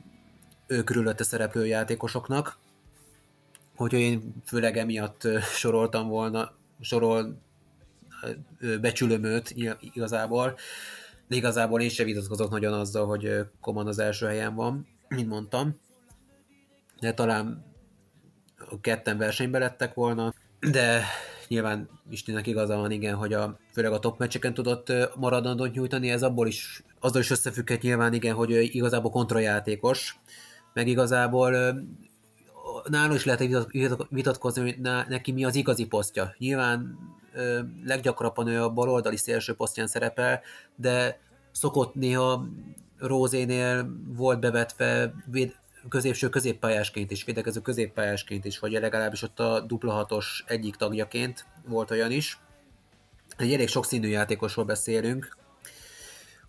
ő körülötte szereplő játékosoknak. Hogyha én főleg emiatt soroltam volna, sorol becsülöm őt igazából, de igazából én sem vitatkozok nagyon azzal, hogy Koman az első helyen van, mint mondtam. De talán a ketten versenybe lettek volna, de nyilván Istennek igaza van, igen, hogy a, főleg a top meccseken tudott maradandót nyújtani, ez abból is azzal is összefügghet nyilván igen, hogy igazából kontrajátékos, meg igazából nála is lehet vitatkozni, hogy neki mi az igazi posztja. Nyilván leggyakrabban ő a baloldali szélső posztján szerepel, de szokott néha Rózénél volt bevetve középső középpályásként is, védekező középpályásként is, vagy legalábbis ott a dupla hatos egyik tagjaként volt olyan is. Egy elég sok színű játékosról beszélünk,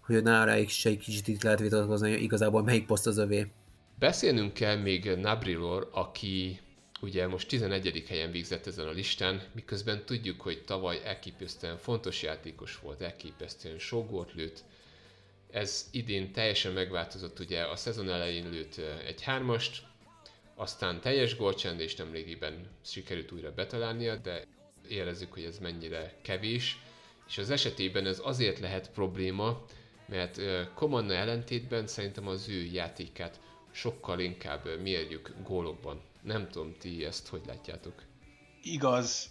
hogy nála is egy kicsit itt lehet vitatkozni, hogy igazából melyik poszt az övé. Beszélnünk kell még Nabrilor, aki ugye most 11. helyen végzett ezen a listán, miközben tudjuk, hogy tavaly elképesztően fontos játékos volt, elképesztően sok gólt lőtt. Ez idén teljesen megváltozott, ugye a szezon elején lőtt egy hármast, aztán teljes gólcsend, és nemrégiben sikerült újra betalálnia, de érezzük, hogy ez mennyire kevés, és az esetében ez azért lehet probléma, mert Komanna ellentétben szerintem az ő játékát sokkal inkább mérjük gólokban. Nem tudom, ti ezt hogy látjátok? Igaz,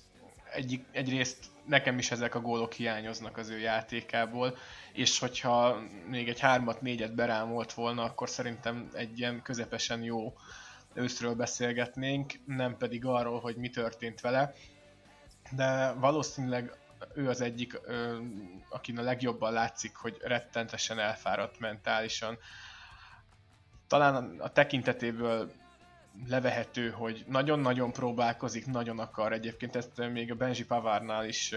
egy, egyrészt nekem is ezek a gólok hiányoznak az ő játékából, és hogyha még egy hármat, négyet berámolt volna, akkor szerintem egy ilyen közepesen jó őszről beszélgetnénk, nem pedig arról, hogy mi történt vele. De valószínűleg ő az egyik, akin a legjobban látszik, hogy rettentesen elfáradt mentálisan. Talán a tekintetéből levehető, hogy nagyon-nagyon próbálkozik, nagyon akar. Egyébként ezt még a Benji Pavárnál is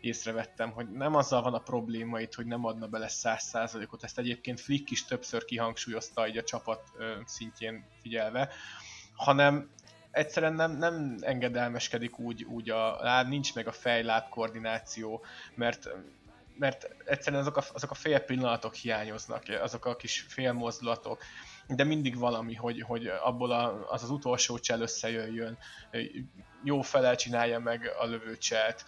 észrevettem, hogy nem azzal van a probléma itt, hogy nem adna bele száz százalékot. Ezt egyébként Flick is többször kihangsúlyozta így a csapat szintjén figyelve, hanem egyszerűen nem, nem engedelmeskedik úgy, úgy a láb, nincs meg a fejláb koordináció, mert mert egyszerűen azok a, azok a fél pillanatok hiányoznak, azok a kis félmozdulatok, de mindig valami, hogy, hogy abból a, az az utolsó csel összejöjjön, jó felel csinálja meg a lövőcselt.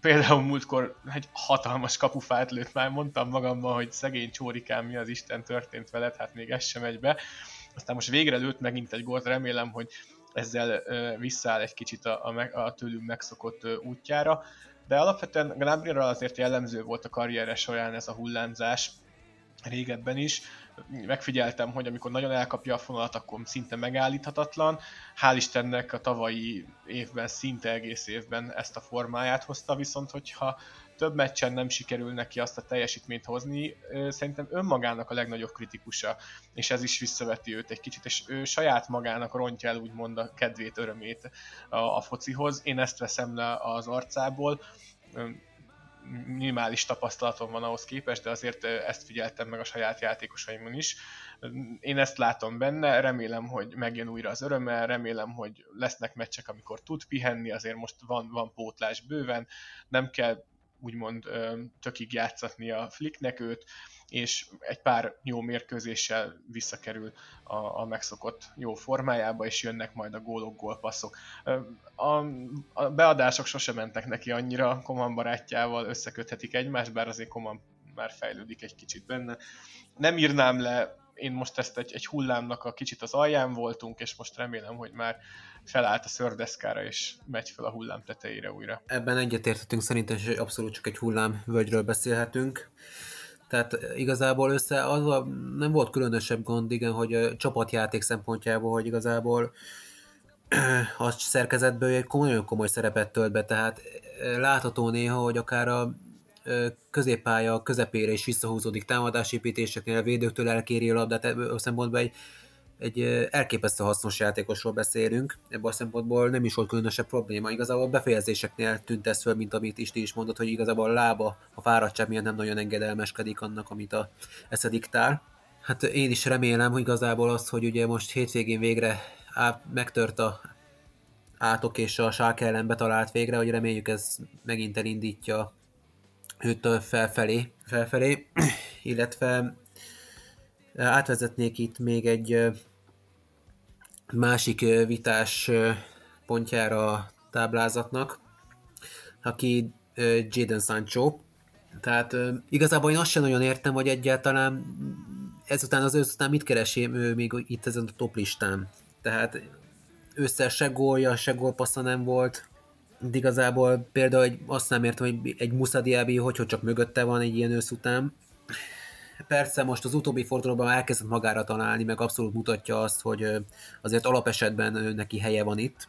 Például múltkor egy hatalmas kapufát lőtt, már mondtam magamban, hogy szegény csórikám, mi az Isten történt veled, hát még ez sem megy be. Aztán most végre lőtt megint egy gólt, remélem, hogy ezzel visszaáll egy kicsit a, a, a tőlünk megszokott útjára. De alapvetően Gnabryra azért jellemző volt a karriere során ez a hullámzás, régebben is. Megfigyeltem, hogy amikor nagyon elkapja a fonalat, akkor szinte megállíthatatlan. Hál' Istennek a tavalyi évben, szinte egész évben ezt a formáját hozta, viszont hogyha több meccsen nem sikerül neki azt a teljesítményt hozni, szerintem önmagának a legnagyobb kritikusa, és ez is visszaveti őt egy kicsit, és ő saját magának rontja el úgymond a kedvét, örömét a, a focihoz. Én ezt veszem le az arcából, minimális tapasztalatom van ahhoz képest, de azért ezt figyeltem meg a saját játékosaimon is. Én ezt látom benne, remélem, hogy megjön újra az öröme, remélem, hogy lesznek meccsek, amikor tud pihenni, azért most van, van pótlás bőven, nem kell úgymond tökig játszatni a Flicknek őt, és egy pár jó mérkőzéssel visszakerül a, a megszokott jó formájába, és jönnek majd a gólok, gólpasszok. A, a beadások sosem mentek neki annyira, Koman barátjával összeköthetik egymást, bár azért Koman már fejlődik egy kicsit benne. Nem írnám le, én most ezt egy, egy hullámnak a kicsit az alján voltunk, és most remélem, hogy már felállt a szördeszkára, és megy fel a hullám tetejére újra. Ebben egyetérthetünk szerintem, hogy abszolút csak egy hullám völgyről beszélhetünk. Tehát igazából össze az nem volt különösebb gond, igen, hogy a csapatjáték szempontjából, hogy igazából a szerkezetből egy nagyon komoly szerepet tölt be, tehát látható néha, hogy akár a középpálya közepére is visszahúzódik támadásépítéseknél, a védőktől elkéri a labdát, ebből a szempontból egy egy elképesztő hasznos játékosról beszélünk, ebből a szempontból nem is volt különösebb probléma. Igazából befejezéseknél tűnt ez föl, mint amit Isti is mondott, hogy igazából a lába, a fáradtság miatt nem nagyon engedelmeskedik annak, amit a esze diktál. Hát én is remélem, hogy igazából azt, hogy ugye most hétvégén végre á, megtört a átok és a sárk ellen betalált végre, hogy reméljük ez megint elindítja őt felfelé, felfelé illetve Átvezetnék itt még egy másik vitás pontjára a táblázatnak, aki Jaden Sancho. Tehát igazából én azt sem nagyon értem, hogy egyáltalán ezután az ezután mit keresi ő még itt ezen a top listán. Tehát össze se gólja, se gólpassza nem volt. De igazából például azt nem értem, hogy egy Musa Diaby hogy, hogy csak mögötte van egy ilyen ősz után persze most az utóbbi fordulóban elkezdett magára találni, meg abszolút mutatja azt, hogy azért alapesetben neki helye van itt.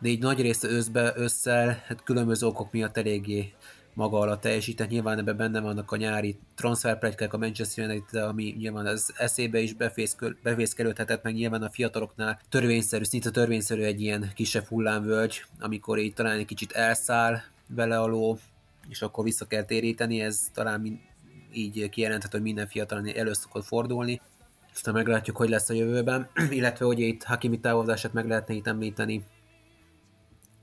De így nagy része összbe, összel, hát különböző okok miatt eléggé maga alatt teljesített. Nyilván ebben benne vannak a nyári transferplegykák a Manchester United, ami nyilván az eszébe is bevészkelődhetett, meg nyilván a fiataloknál törvényszerű, szinte törvényszerű egy ilyen kisebb hullámvölgy, amikor így talán egy kicsit elszáll vele a és akkor vissza kell téríteni, ez talán így kijelenthető, hogy minden fiatal elő szokott fordulni. Aztán meglátjuk, hogy lesz a jövőben, illetve hogy itt Hakimi távozását meg lehetne itt említeni,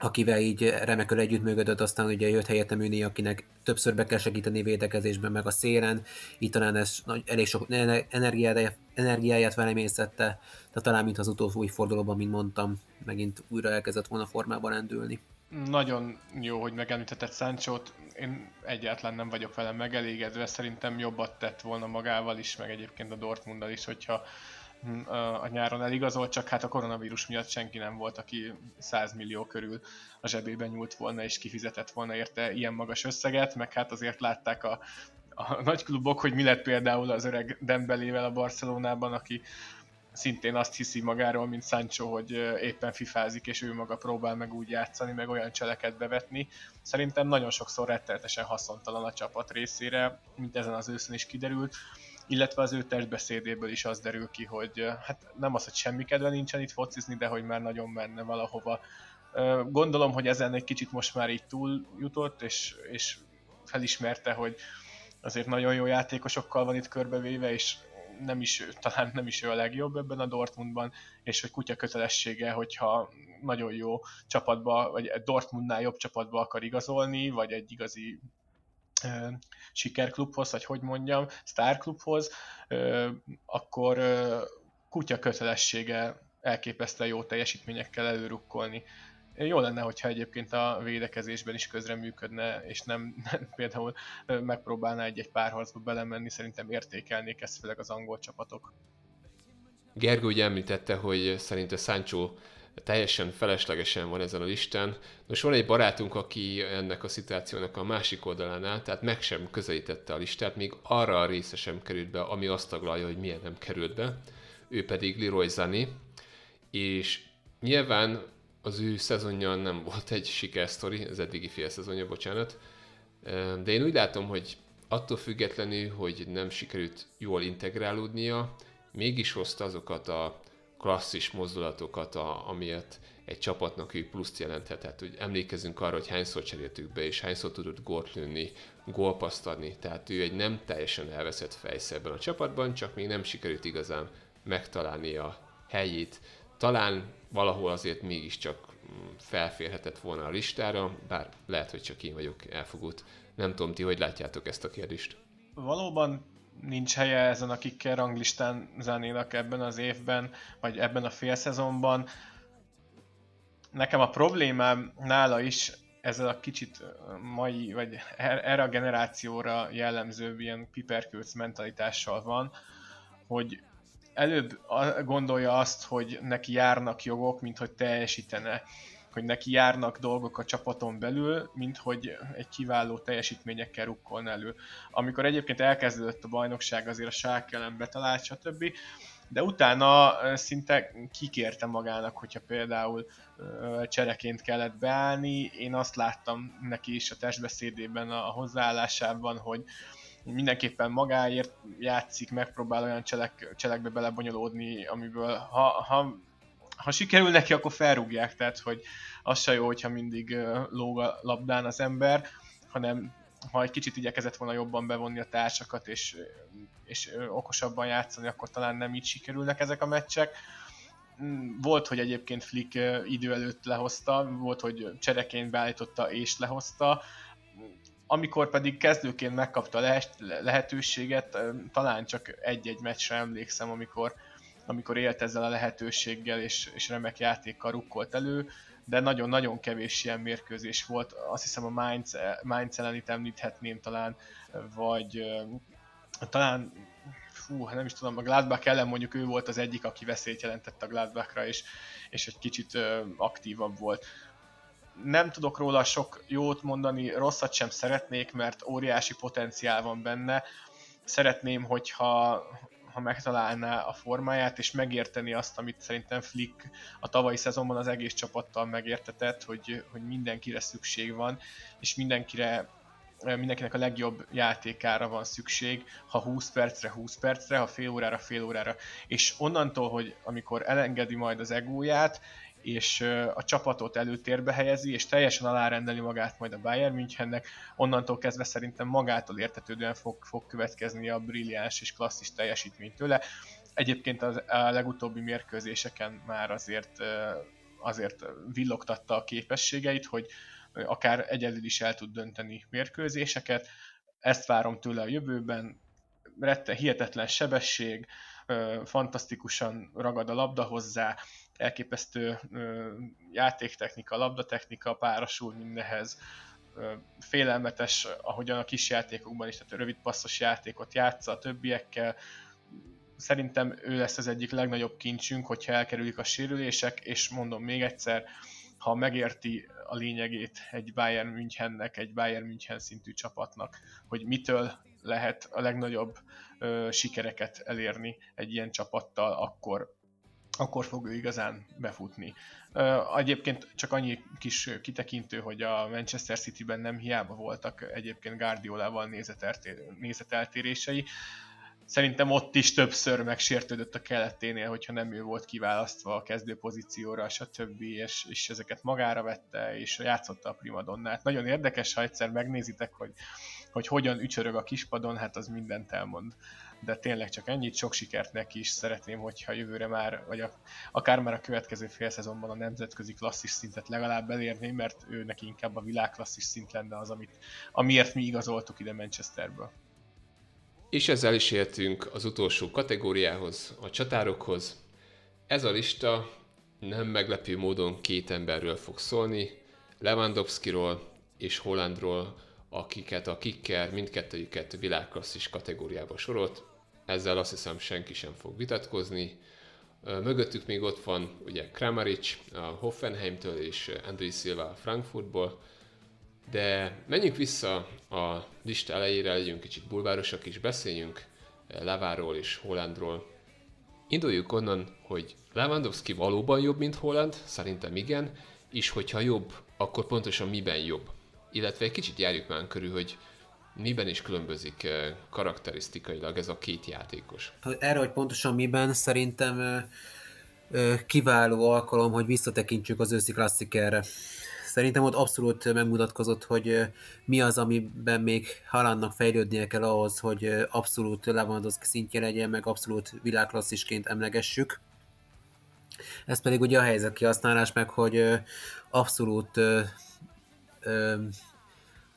akivel így remekül együttműködött, aztán ugye jött helyette Műni, akinek többször be kell segíteni védekezésben, meg a szélen, így talán ez elég sok energiáját, energiáját velemészette, de talán mint az utolsó új fordulóban, mint mondtam, megint újra elkezdett volna formában rendülni. Nagyon jó, hogy megemlítetted sancho Én egyáltalán nem vagyok vele megelégedve. Szerintem jobbat tett volna magával is, meg egyébként a Dortmunddal is, hogyha hm, a nyáron eligazolt, csak hát a koronavírus miatt senki nem volt, aki 100 millió körül a zsebében nyúlt volna és kifizetett volna érte ilyen magas összeget, meg hát azért látták a, a nagy klubok, hogy mi lett például az öreg Dembelével a Barcelonában, aki szintén azt hiszi magáról, mint Sancho, hogy éppen fifázik, és ő maga próbál meg úgy játszani, meg olyan cseleket bevetni. Szerintem nagyon sokszor rettenetesen haszontalan a csapat részére, mint ezen az őszön is kiderült, illetve az ő testbeszédéből is az derül ki, hogy hát nem az, hogy semmi kedve nincsen itt focizni, de hogy már nagyon menne valahova. Gondolom, hogy ezen egy kicsit most már így túl jutott, és, és felismerte, hogy azért nagyon jó játékosokkal van itt körbevéve, és nem is, talán nem is ő a legjobb ebben a Dortmundban, és hogy kutya kötelessége, hogyha nagyon jó csapatba, vagy Dortmundnál jobb csapatba akar igazolni, vagy egy igazi sikerklubhoz, vagy hogy mondjam, sztárklubhoz, akkor kutya kötelessége elképesztően jó teljesítményekkel előrukkolni jó lenne, hogyha egyébként a védekezésben is közreműködne, és nem, nem például megpróbálná egy-egy párharcba belemenni, szerintem értékelnék ezt főleg az angol csapatok. Gergő ugye említette, hogy szerinte Sancho teljesen feleslegesen van ezen a listán. Most van egy barátunk, aki ennek a szituációnak a másik oldalán áll, tehát meg sem közelítette a listát, még arra a része sem került be, ami azt taglalja, hogy milyen nem került be. Ő pedig Leroy Zani, és nyilván az ő szezonja nem volt egy sikersztori, az eddigi fél szezonja, bocsánat. De én úgy látom, hogy attól függetlenül, hogy nem sikerült jól integrálódnia, mégis hozta azokat a klasszis mozdulatokat, a, amiért egy csapatnak ő pluszt jelenthet. Tehát, hogy emlékezünk arra, hogy hányszor cseréltük be, és hányszor tudott gólt lőni, gólpaszt adni. Tehát ő egy nem teljesen elveszett fejsze ebben a csapatban, csak még nem sikerült igazán megtalálni a helyét. Talán valahol azért mégiscsak felférhetett volna a listára, bár lehet, hogy csak én vagyok elfogult. Nem tudom, ti hogy látjátok ezt a kérdést? Valóban nincs helye ezen a kicker ranglistán zenének ebben az évben, vagy ebben a félszezonban. Nekem a problémám nála is ezzel a kicsit mai, vagy er-, erre a generációra jellemző ilyen piperkőc mentalitással van, hogy előbb gondolja azt, hogy neki járnak jogok, mint hogy teljesítene hogy neki járnak dolgok a csapaton belül, mint hogy egy kiváló teljesítményekkel rukkolna elő. Amikor egyébként elkezdődött a bajnokság, azért a sák ellen betalált, stb. De utána szinte kikérte magának, hogyha például csereként kellett beállni. Én azt láttam neki is a testbeszédében, a hozzáállásában, hogy, mindenképpen magáért játszik, megpróbál olyan cselek, cselekbe belebonyolódni, amiből ha, ha, ha sikerül neki, akkor felrúgják, tehát hogy az se jó, hogyha mindig lóg a labdán az ember, hanem ha egy kicsit igyekezett volna jobban bevonni a társakat, és, és okosabban játszani, akkor talán nem így sikerülnek ezek a meccsek. Volt, hogy egyébként Flick idő előtt lehozta, volt, hogy csereként beállította és lehozta, amikor pedig kezdőként megkapta a lehetőséget, talán csak egy-egy meccsre emlékszem, amikor, amikor élt ezzel a lehetőséggel, és, és remek játékkal rukkolt elő, de nagyon-nagyon kevés ilyen mérkőzés volt. Azt hiszem a Mainz, Mainz ellen itt említhetném talán, vagy talán fú, nem is tudom, a Gladbach ellen mondjuk ő volt az egyik, aki veszélyt jelentett a Gladbachra, és, és egy kicsit aktívabb volt nem tudok róla sok jót mondani, rosszat sem szeretnék, mert óriási potenciál van benne. szeretném, hogyha ha megtalálná a formáját, és megérteni azt, amit szerintem Flick a tavalyi szezonban az egész csapattal megértetett, hogy, hogy mindenkire szükség van, és mindenkire mindenkinek a legjobb játékára van szükség, ha 20 percre, 20 percre, ha fél órára, fél órára. És onnantól, hogy amikor elengedi majd az egóját, és a csapatot előtérbe helyezi, és teljesen alárendeli magát majd a Bayern Münchennek, onnantól kezdve szerintem magától értetődően fog, fog következni a brilliáns és klasszis teljesítmény tőle. Egyébként az, a legutóbbi mérkőzéseken már azért, azért villogtatta a képességeit, hogy akár egyedül is el tud dönteni mérkőzéseket. Ezt várom tőle a jövőben. Rette, hihetetlen sebesség, fantasztikusan ragad a labda hozzá, elképesztő játéktechnika, labdatechnika párosul mindenhez, félelmetes, ahogyan a kis játékokban is, tehát rövid passzos játékot játsza a többiekkel. Szerintem ő lesz az egyik legnagyobb kincsünk, hogyha elkerülik a sérülések, és mondom még egyszer, ha megérti a lényegét egy Bayern Münchennek, egy Bayern München szintű csapatnak, hogy mitől lehet a legnagyobb ö, sikereket elérni egy ilyen csapattal, akkor akkor fog ő igazán befutni. Uh, egyébként csak annyi kis kitekintő, hogy a Manchester City-ben nem hiába voltak egyébként Guardiolával nézeteltérései. Szerintem ott is többször megsértődött a keleténél, hogyha nem ő volt kiválasztva a kezdő pozícióra, stb. És, és ezeket magára vette, és játszotta a primadonnát. Nagyon érdekes, ha egyszer megnézitek, hogy, hogy hogyan ücsörög a kispadon, hát az mindent elmond de tényleg csak ennyit, sok sikert neki is szeretném, hogyha jövőre már, vagy a, akár már a következő fél szezonban a nemzetközi klasszis szintet legalább elérné, mert ő neki inkább a világklasszis szint lenne az, amit, amiért mi igazoltuk ide Manchesterből. És ezzel is értünk az utolsó kategóriához, a csatárokhoz. Ez a lista nem meglepő módon két emberről fog szólni, Lewandowskiról és Hollandról, akiket a kicker mindkettőjüket világklasszis kategóriába sorolt ezzel azt hiszem senki sem fog vitatkozni. Mögöttük még ott van ugye Kramaric a Hoffenheimtől és André Silva a Frankfurtból, de menjünk vissza a lista elejére, legyünk kicsit bulvárosak és beszéljünk Leváról és Hollandról. Induljuk onnan, hogy Lewandowski valóban jobb, mint Holland, szerintem igen, és hogyha jobb, akkor pontosan miben jobb. Illetve egy kicsit járjuk már körül, hogy miben is különbözik eh, karakterisztikailag ez a két játékos? Erre, hogy pontosan miben, szerintem kiváló alkalom, hogy visszatekintsük az őszi klasszikerre. Szerintem ott abszolút megmutatkozott, hogy mi az, amiben még Halandnak fejlődnie kell ahhoz, hogy abszolút Lewandowski szintje legyen, meg abszolút világklasszisként emlegessük. Ez pedig ugye a helyzet kihasználás, meg hogy abszolút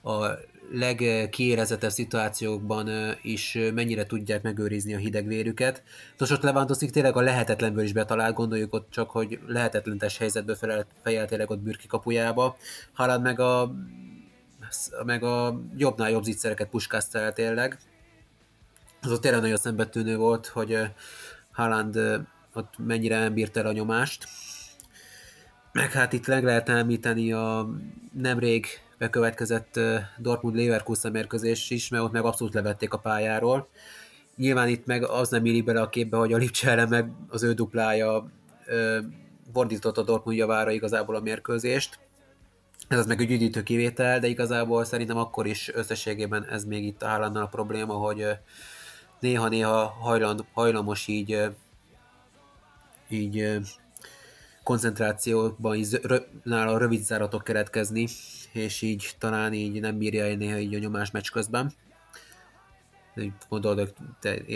a legkiérezetebb szituációkban is mennyire tudják megőrizni a hidegvérüket. Nos, ott Lewandowski tényleg a lehetetlenből is betalált, gondoljuk ott csak, hogy lehetetlentes helyzetből fejelt tényleg ott Bürki kapujába. Haaland meg a, meg a jobbnál jobb zicsereket puskázta el tényleg. Az ott tényleg nagyon szembetűnő volt, hogy Haaland ott mennyire nem bírta el a nyomást. Meg hát itt meg lehet említeni a nemrég bekövetkezett Dortmund-Leverkusen mérkőzés is, mert ott meg abszolút levették a pályáról. Nyilván itt meg az nem illik bele a képbe, hogy a Lipcse ellen meg az ő duplája fordított a Dortmund javára igazából a mérkőzést. Ez az meg egy üdítő kivétel, de igazából szerintem akkor is összességében ez még itt a a probléma, hogy néha-néha hajlan, hajlamos így így koncentrációban így nála rövid záratok keretkezni, és így talán így nem bírja néha így a nyomás meccs közben. Gondolod,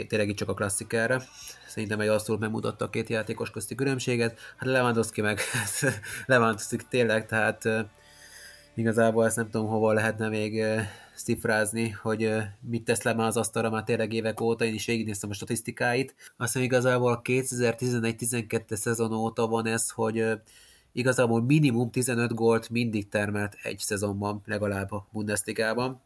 tényleg itt csak a klasszikára. Szerintem egy abszolút megmutatta a két játékos közti különbséget. Hát Lewandowski meg Lewandowski tényleg, tehát igazából ezt nem tudom, hova lehetne még szifrázni, hogy mit tesz le már az asztalra már tényleg évek óta, én is végignéztem a statisztikáit. Azt hiszem igazából a 2011-12 szezon óta van ez, hogy igazából minimum 15 gólt mindig termelt egy szezonban, legalább a Bundesligában.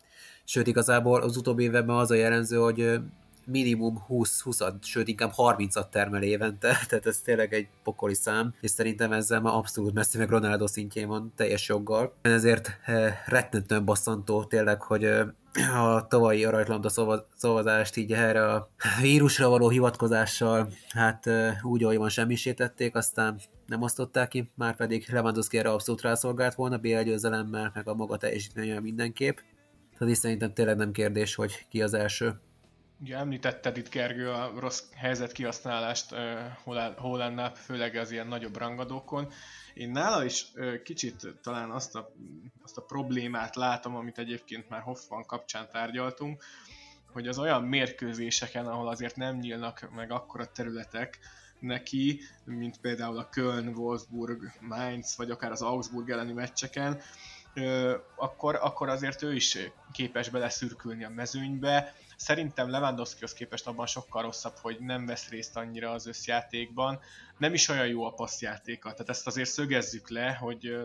Sőt, igazából az utóbbi években az a jellemző, hogy minimum 20-20, sőt inkább 30-at termel évente, tehát ez tényleg egy pokoli szám, és szerintem ezzel már abszolút messze meg Ronaldo szintjén van teljes joggal. Ezért rettentően bosszantó tényleg, hogy a tavalyi aranylamda szavazást így erre a vírusra való hivatkozással, hát úgy, ahogy van semmisítették, aztán nem osztották ki, már pedig Lewandowski erre abszolút rászolgált volna, BL győzelemmel, meg a maga teljesítménye mindenképp. Tehát is szerintem tényleg nem kérdés, hogy ki az első. Ugye említetted itt Gergő a rossz helyzet kihasználást uh, Hollandnál, főleg az ilyen nagyobb rangadókon. Én nála is uh, kicsit talán azt a, azt a problémát látom, amit egyébként már Hoffman kapcsán tárgyaltunk, hogy az olyan mérkőzéseken, ahol azért nem nyílnak meg akkora területek neki, mint például a Köln, Wolfsburg, Mainz, vagy akár az Augsburg elleni meccseken, akkor, akkor azért ő is képes beleszürkülni a mezőnybe. Szerintem Lewandowskihoz képest abban sokkal rosszabb, hogy nem vesz részt annyira az összjátékban. Nem is olyan jó a passzjátéka, tehát ezt azért szögezzük le, hogy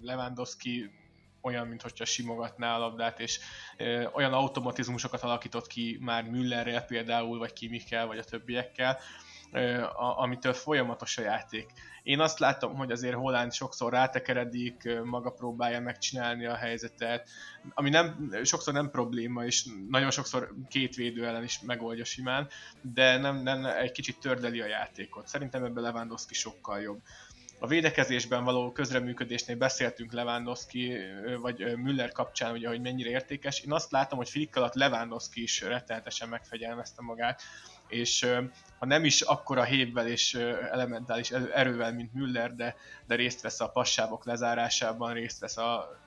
Lewandowski olyan, mintha simogatná a labdát, és ö, olyan automatizmusokat alakított ki már Müllerrel például, vagy Kimikkel, vagy a többiekkel, a, amitől folyamatos a játék. Én azt látom, hogy azért Holland sokszor rátekeredik, maga próbálja megcsinálni a helyzetet, ami nem, sokszor nem probléma, és nagyon sokszor két védő ellen is megoldja simán, de nem, nem egy kicsit tördeli a játékot. Szerintem ebben Lewandowski sokkal jobb. A védekezésben való közreműködésnél beszéltünk Lewandowski vagy Müller kapcsán, ugye, hogy mennyire értékes. Én azt látom, hogy Flick alatt Lewandowski is rettenetesen megfegyelmezte magát és ha nem is akkora hévvel és elementális erővel, mint Müller, de, de részt vesz a passávok lezárásában, részt vesz a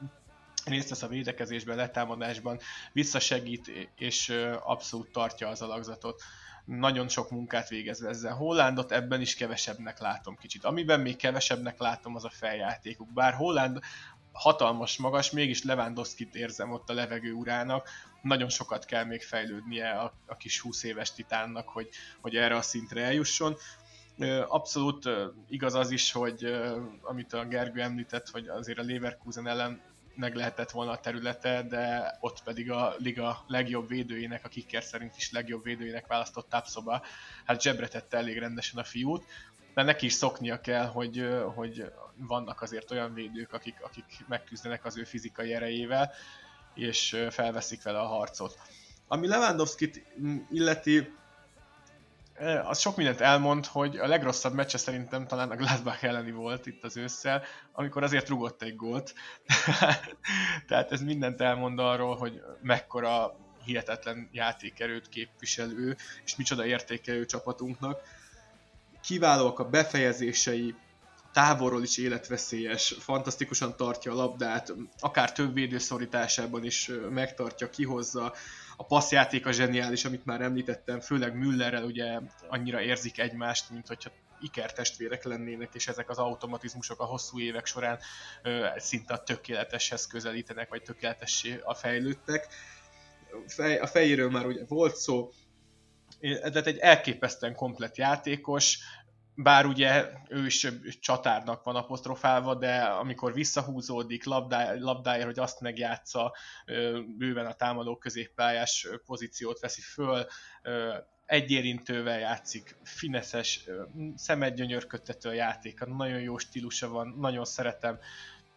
részt vesz a védekezésben, letámadásban, visszasegít, és abszolút tartja az alakzatot. Nagyon sok munkát végez ezzel. Hollandot ebben is kevesebbnek látom kicsit. Amiben még kevesebbnek látom, az a feljátékuk. Bár Holland hatalmas magas, mégis Lewandowski-t érzem ott a levegő urának, nagyon sokat kell még fejlődnie a, a kis 20 éves titánnak, hogy, hogy erre a szintre eljusson. Abszolút igaz az is, hogy amit a Gergő említett, hogy azért a Leverkusen ellen meg lehetett volna a területe, de ott pedig a liga legjobb védőjének, a kicker szerint is legjobb védőjének választott tápszoba, hát zsebre tette elég rendesen a fiút, de neki is szoknia kell, hogy, hogy vannak azért olyan védők, akik, akik megküzdenek az ő fizikai erejével, és felveszik vele a harcot. Ami Lewandowski-t illeti, az sok mindent elmond, hogy a legrosszabb meccse szerintem talán a Gladbach elleni volt itt az ősszel, amikor azért rugott egy gólt. Tehát ez mindent elmond arról, hogy mekkora hihetetlen játékerőt képviselő, és micsoda értékelő csapatunknak. Kiválóak a befejezései, távolról is életveszélyes, fantasztikusan tartja a labdát, akár több védőszorításában is megtartja, kihozza, a passzjáték zseniális, amit már említettem, főleg Müllerrel ugye annyira érzik egymást, mint hogyha ikertestvérek lennének, és ezek az automatizmusok a hosszú évek során ö, szinte a tökéleteshez közelítenek, vagy tökéletessé a fejlődtek. Fej, a fejéről már ugye volt szó, tehát egy elképesztően komplet játékos, bár ugye ő is csatárnak van apostrofálva, de amikor visszahúzódik labdá, labdáért, hogy azt megjátsza, bőven a támadó középpályás pozíciót veszi föl, egyérintővel játszik, fineszes, szemed gyönyörködtető a játéka, nagyon jó stílusa van, nagyon szeretem,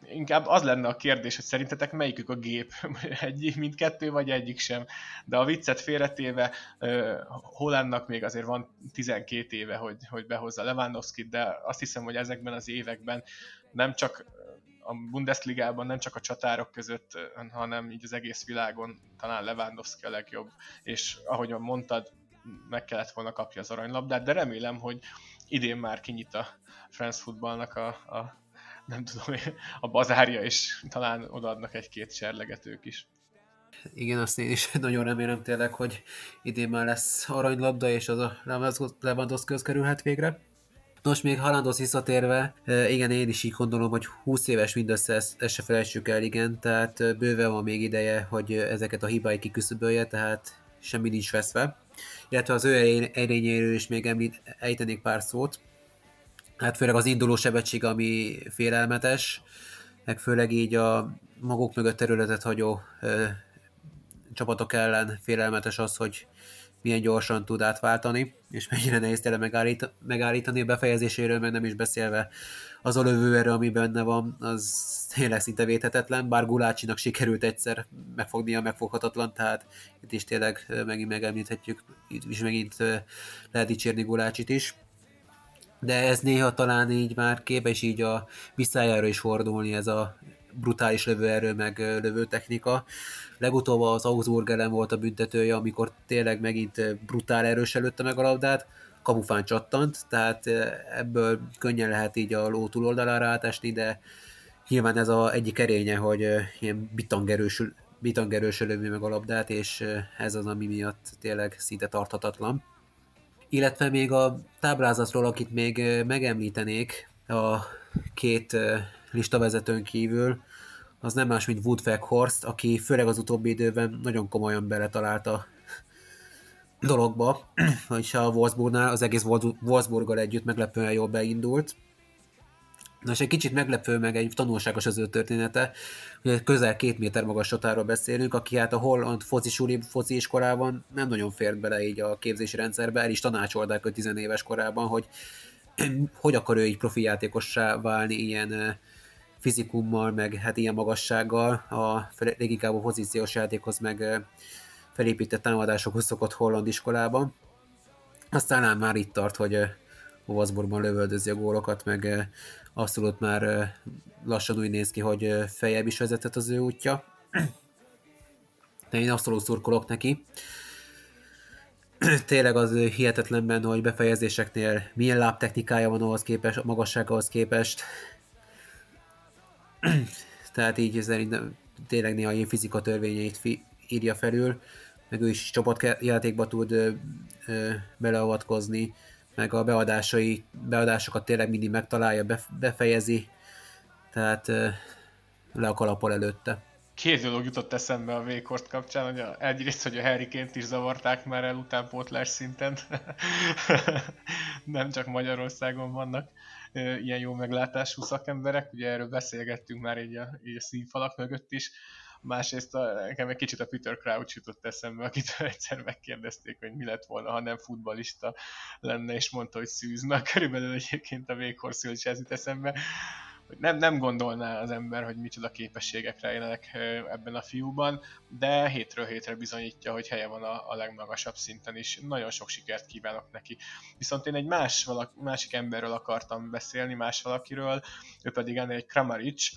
inkább az lenne a kérdés, hogy szerintetek melyikük a gép, egy, mindkettő vagy egyik sem. De a viccet félretéve, Hollandnak még azért van 12 éve, hogy, hogy behozza lewandowski de azt hiszem, hogy ezekben az években nem csak a Bundesligában nem csak a csatárok között, hanem így az egész világon talán Lewandowski a legjobb, és ahogyan mondtad, meg kellett volna kapja az aranylabdát, de remélem, hogy idén már kinyit a France Footballnak a, a nem tudom, a bazárja, és talán odaadnak egy-két serlegetők is. Igen, azt én is nagyon remélem tényleg, hogy idén már lesz aranylabda, és az a Lewandowski kerülhet végre. Nos, még Halandhoz visszatérve, igen, én is így gondolom, hogy 20 éves mindössze, ezt, ezt se felejtsük el, igen, tehát bőven van még ideje, hogy ezeket a hibáit kiküszöbölje, tehát semmi nincs veszve. Illetve az ő erényéről is még említ, ejtenék pár szót hát főleg az induló sebesség, ami félelmetes, meg főleg így a maguk mögött területet hagyó ö, csapatok ellen félelmetes az, hogy milyen gyorsan tud átváltani, és mennyire nehéz tényleg megállít, megállítani a befejezéséről, meg nem is beszélve az a lövőerő, ami benne van, az tényleg szinte védhetetlen, bár Gulácsinak sikerült egyszer megfognia a megfoghatatlan, tehát itt is tényleg megint megemlíthetjük, itt is megint lehet dicsérni Gulácsit is de ez néha talán így már képes így a visszájára is fordulni ez a brutális lövőerő meg lövőtechnika. Legutóbb az Augsburg ellen volt a büntetője, amikor tényleg megint brutál erős előtte meg a labdát, kapufán csattant, tehát ebből könnyen lehet így a ló túloldalára átesni, de nyilván ez a egyik erénye, hogy ilyen bitangerős, bitangerős lövő meg a labdát, és ez az, ami miatt tényleg szinte tarthatatlan. Illetve még a táblázatról, akit még megemlítenék, a két listavezetőn kívül, az nem más, mint Wood Horst, aki főleg az utóbbi időben nagyon komolyan beletalált a dologba, és a Wolfsburgnál az egész Wolfsburggal együtt meglepően jól beindult. Na és egy kicsit meglepő, meg egy tanulságos az ő története, hogy közel két méter magas csatáról beszélünk, aki hát a holland foci suli foci iskolában nem nagyon fért bele így a képzési rendszerbe, el is tanácsolták a tizenéves korában, hogy hogy akar ő így profi játékossá válni ilyen fizikummal, meg hát ilyen magassággal a leginkább a pozíciós játékhoz, meg felépített támadásokhoz szokott holland iskolában. Aztán már itt tart, hogy Wolfsburgban lövöldözi a gólokat, meg abszolút már lassan úgy néz ki, hogy fejebb is vezetett az ő útja. De én abszolút szurkolok neki. Tényleg az hihetetlenben, hogy befejezéseknél milyen lábtechnikája van ahhoz képest, magasságához képest. Tehát így szerintem tényleg néha ilyen fizika törvényeit fi, írja felül, meg ő is csapatjátékba tud ö, ö, beleavatkozni meg a beadásai, beadásokat tényleg mindig megtalálja, befejezi, tehát le a kalapol előtte. Két dolog jutott eszembe a Vékort kapcsán, hogy egyrészt, hogy a Harry Kent is zavarták már el utánpótlás szinten. Nem csak Magyarországon vannak ilyen jó meglátású szakemberek, ugye erről beszélgettünk már így a, így a színfalak mögött is másrészt a, nekem egy kicsit a Peter Crouch jutott eszembe, akit egyszer megkérdezték, hogy mi lett volna, ha nem futbalista lenne, és mondta, hogy szűzna. Körülbelül egyébként a Vékorszül is ez jut eszembe, hogy nem, nem gondolná az ember, hogy micsoda képességek rejlenek ebben a fiúban, de hétről hétre bizonyítja, hogy helye van a, a legmagasabb szinten is. Nagyon sok sikert kívánok neki. Viszont én egy más valaki, másik emberről akartam beszélni, más valakiről, ő pedig ennél egy Kramaric,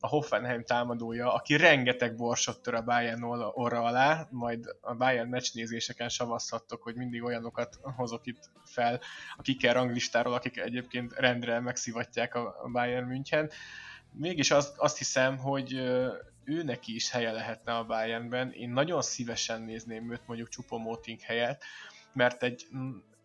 a Hoffenheim támadója, aki rengeteg borsot tör a Bayern orra alá, majd a Bayern meccsnézéseken savazhattok, hogy mindig olyanokat hozok itt fel a kiker ranglistáról, akik egyébként rendre megszivatják a Bayern München. Mégis azt, azt hiszem, hogy ő neki is helye lehetne a Bayernben. Én nagyon szívesen nézném őt mondjuk Csupomótink helyett, mert egy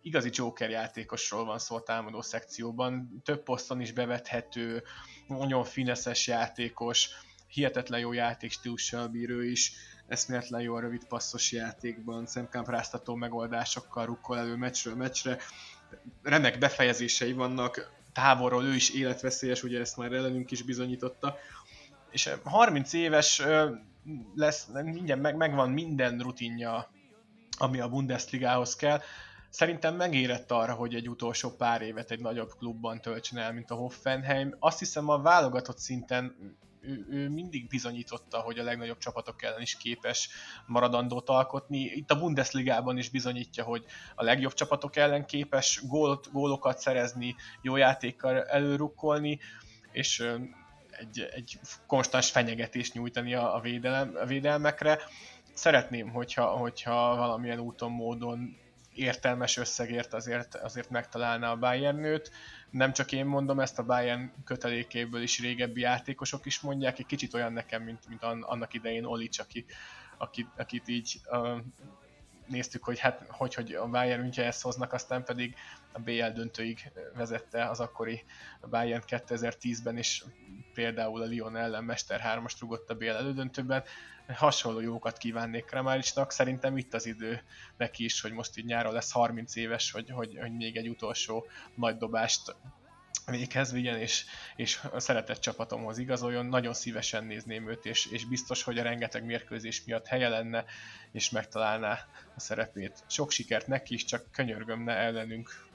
igazi Joker játékosról van szó a támadó szekcióban, több poszton is bevethető, nagyon fineszes játékos, hihetetlen jó játékstílussal bírő is, eszméletlen jó a rövid passzos játékban, szemkámpráztató megoldásokkal rukkol elő meccsről meccsre, remek befejezései vannak, távolról ő is életveszélyes, ugye ezt már ellenünk is bizonyította, és 30 éves lesz, mindjárt meg, megvan minden rutinja, ami a Bundesligához kell, szerintem megérett arra, hogy egy utolsó pár évet egy nagyobb klubban töltsön el, mint a Hoffenheim. Azt hiszem a válogatott szinten ő, ő mindig bizonyította, hogy a legnagyobb csapatok ellen is képes maradandót alkotni. Itt a Bundesligában is bizonyítja, hogy a legjobb csapatok ellen képes gólt, gólokat szerezni, jó játékkal előrukkolni, és egy, egy konstans fenyegetést nyújtani a, védelem, a védelmekre. Szeretném, hogyha, hogyha valamilyen úton, módon értelmes összegért azért, azért megtalálna a Bayern nőt. Nem csak én mondom, ezt a Bayern kötelékéből is régebbi játékosok is mondják, egy kicsit olyan nekem, mint, mint annak idején Olic, aki, akit, akit így uh, néztük, hogy hát hogy, hogy a Bayern ezt hoznak, aztán pedig a BL döntőig vezette az akkori Bayern 2010-ben, és például a Lyon ellen Mester 3-ast rugott a BL elődöntőben hasonló jókat kívánnék Kramaricsnak. Szerintem itt az idő neki is, hogy most így nyáron lesz 30 éves, hogy, hogy, hogy még egy utolsó nagy dobást véghez vigyen, és, és a szeretett csapatomhoz igazoljon. Nagyon szívesen nézném őt, és, és biztos, hogy a rengeteg mérkőzés miatt helye lenne, és megtalálná a szerepét. Sok sikert neki is, csak könyörgöm ne ellenünk.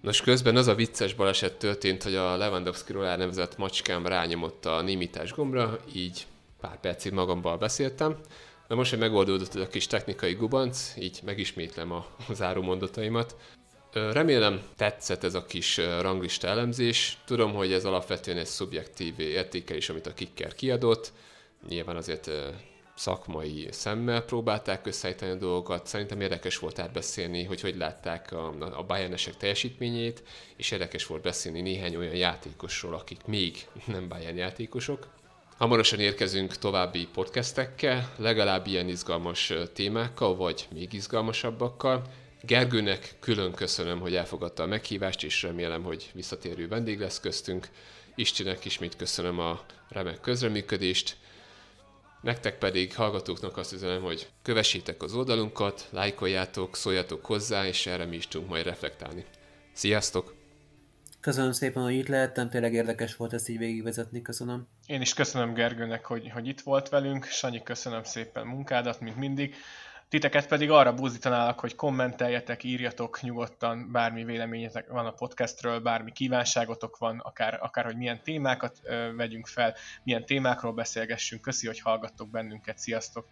Nos, közben az a vicces baleset történt, hogy a Lewandowski-ról elnevezett macskám rányomott a némítás gombra, így pár percig magamban beszéltem. Na most, hogy megoldódott a kis technikai gubanc, így megismétlem a záró mondataimat. Remélem tetszett ez a kis ranglista elemzés. Tudom, hogy ez alapvetően egy szubjektív értékelés, amit a Kicker kiadott. Nyilván azért szakmai szemmel próbálták összeállítani a dolgokat. Szerintem érdekes volt átbeszélni, hogy hogy látták a, a Bayernesek teljesítményét, és érdekes volt beszélni néhány olyan játékosról, akik még nem Bayern játékosok. Hamarosan érkezünk további podcastekkel, legalább ilyen izgalmas témákkal, vagy még izgalmasabbakkal. Gergőnek külön köszönöm, hogy elfogadta a meghívást, és remélem, hogy visszatérő vendég lesz köztünk. Istinek ismét köszönöm a remek közreműködést. Nektek pedig, hallgatóknak azt üzenem, hogy kövessétek az oldalunkat, lájkoljátok, szóljatok hozzá, és erre mi is tudunk majd reflektálni. Sziasztok! Köszönöm szépen, hogy itt lehettem, tényleg érdekes volt ezt így végigvezetni, köszönöm. Én is köszönöm Gergőnek, hogy, hogy itt volt velünk. Sanyi, köszönöm szépen munkádat, mint mindig. Titeket pedig arra buzdítanálak, hogy kommenteljetek, írjatok nyugodtan, bármi véleményetek van a podcastről, bármi kívánságotok van, akár, akár hogy milyen témákat ö, vegyünk fel, milyen témákról beszélgessünk. Köszi, hogy hallgattok bennünket, sziasztok!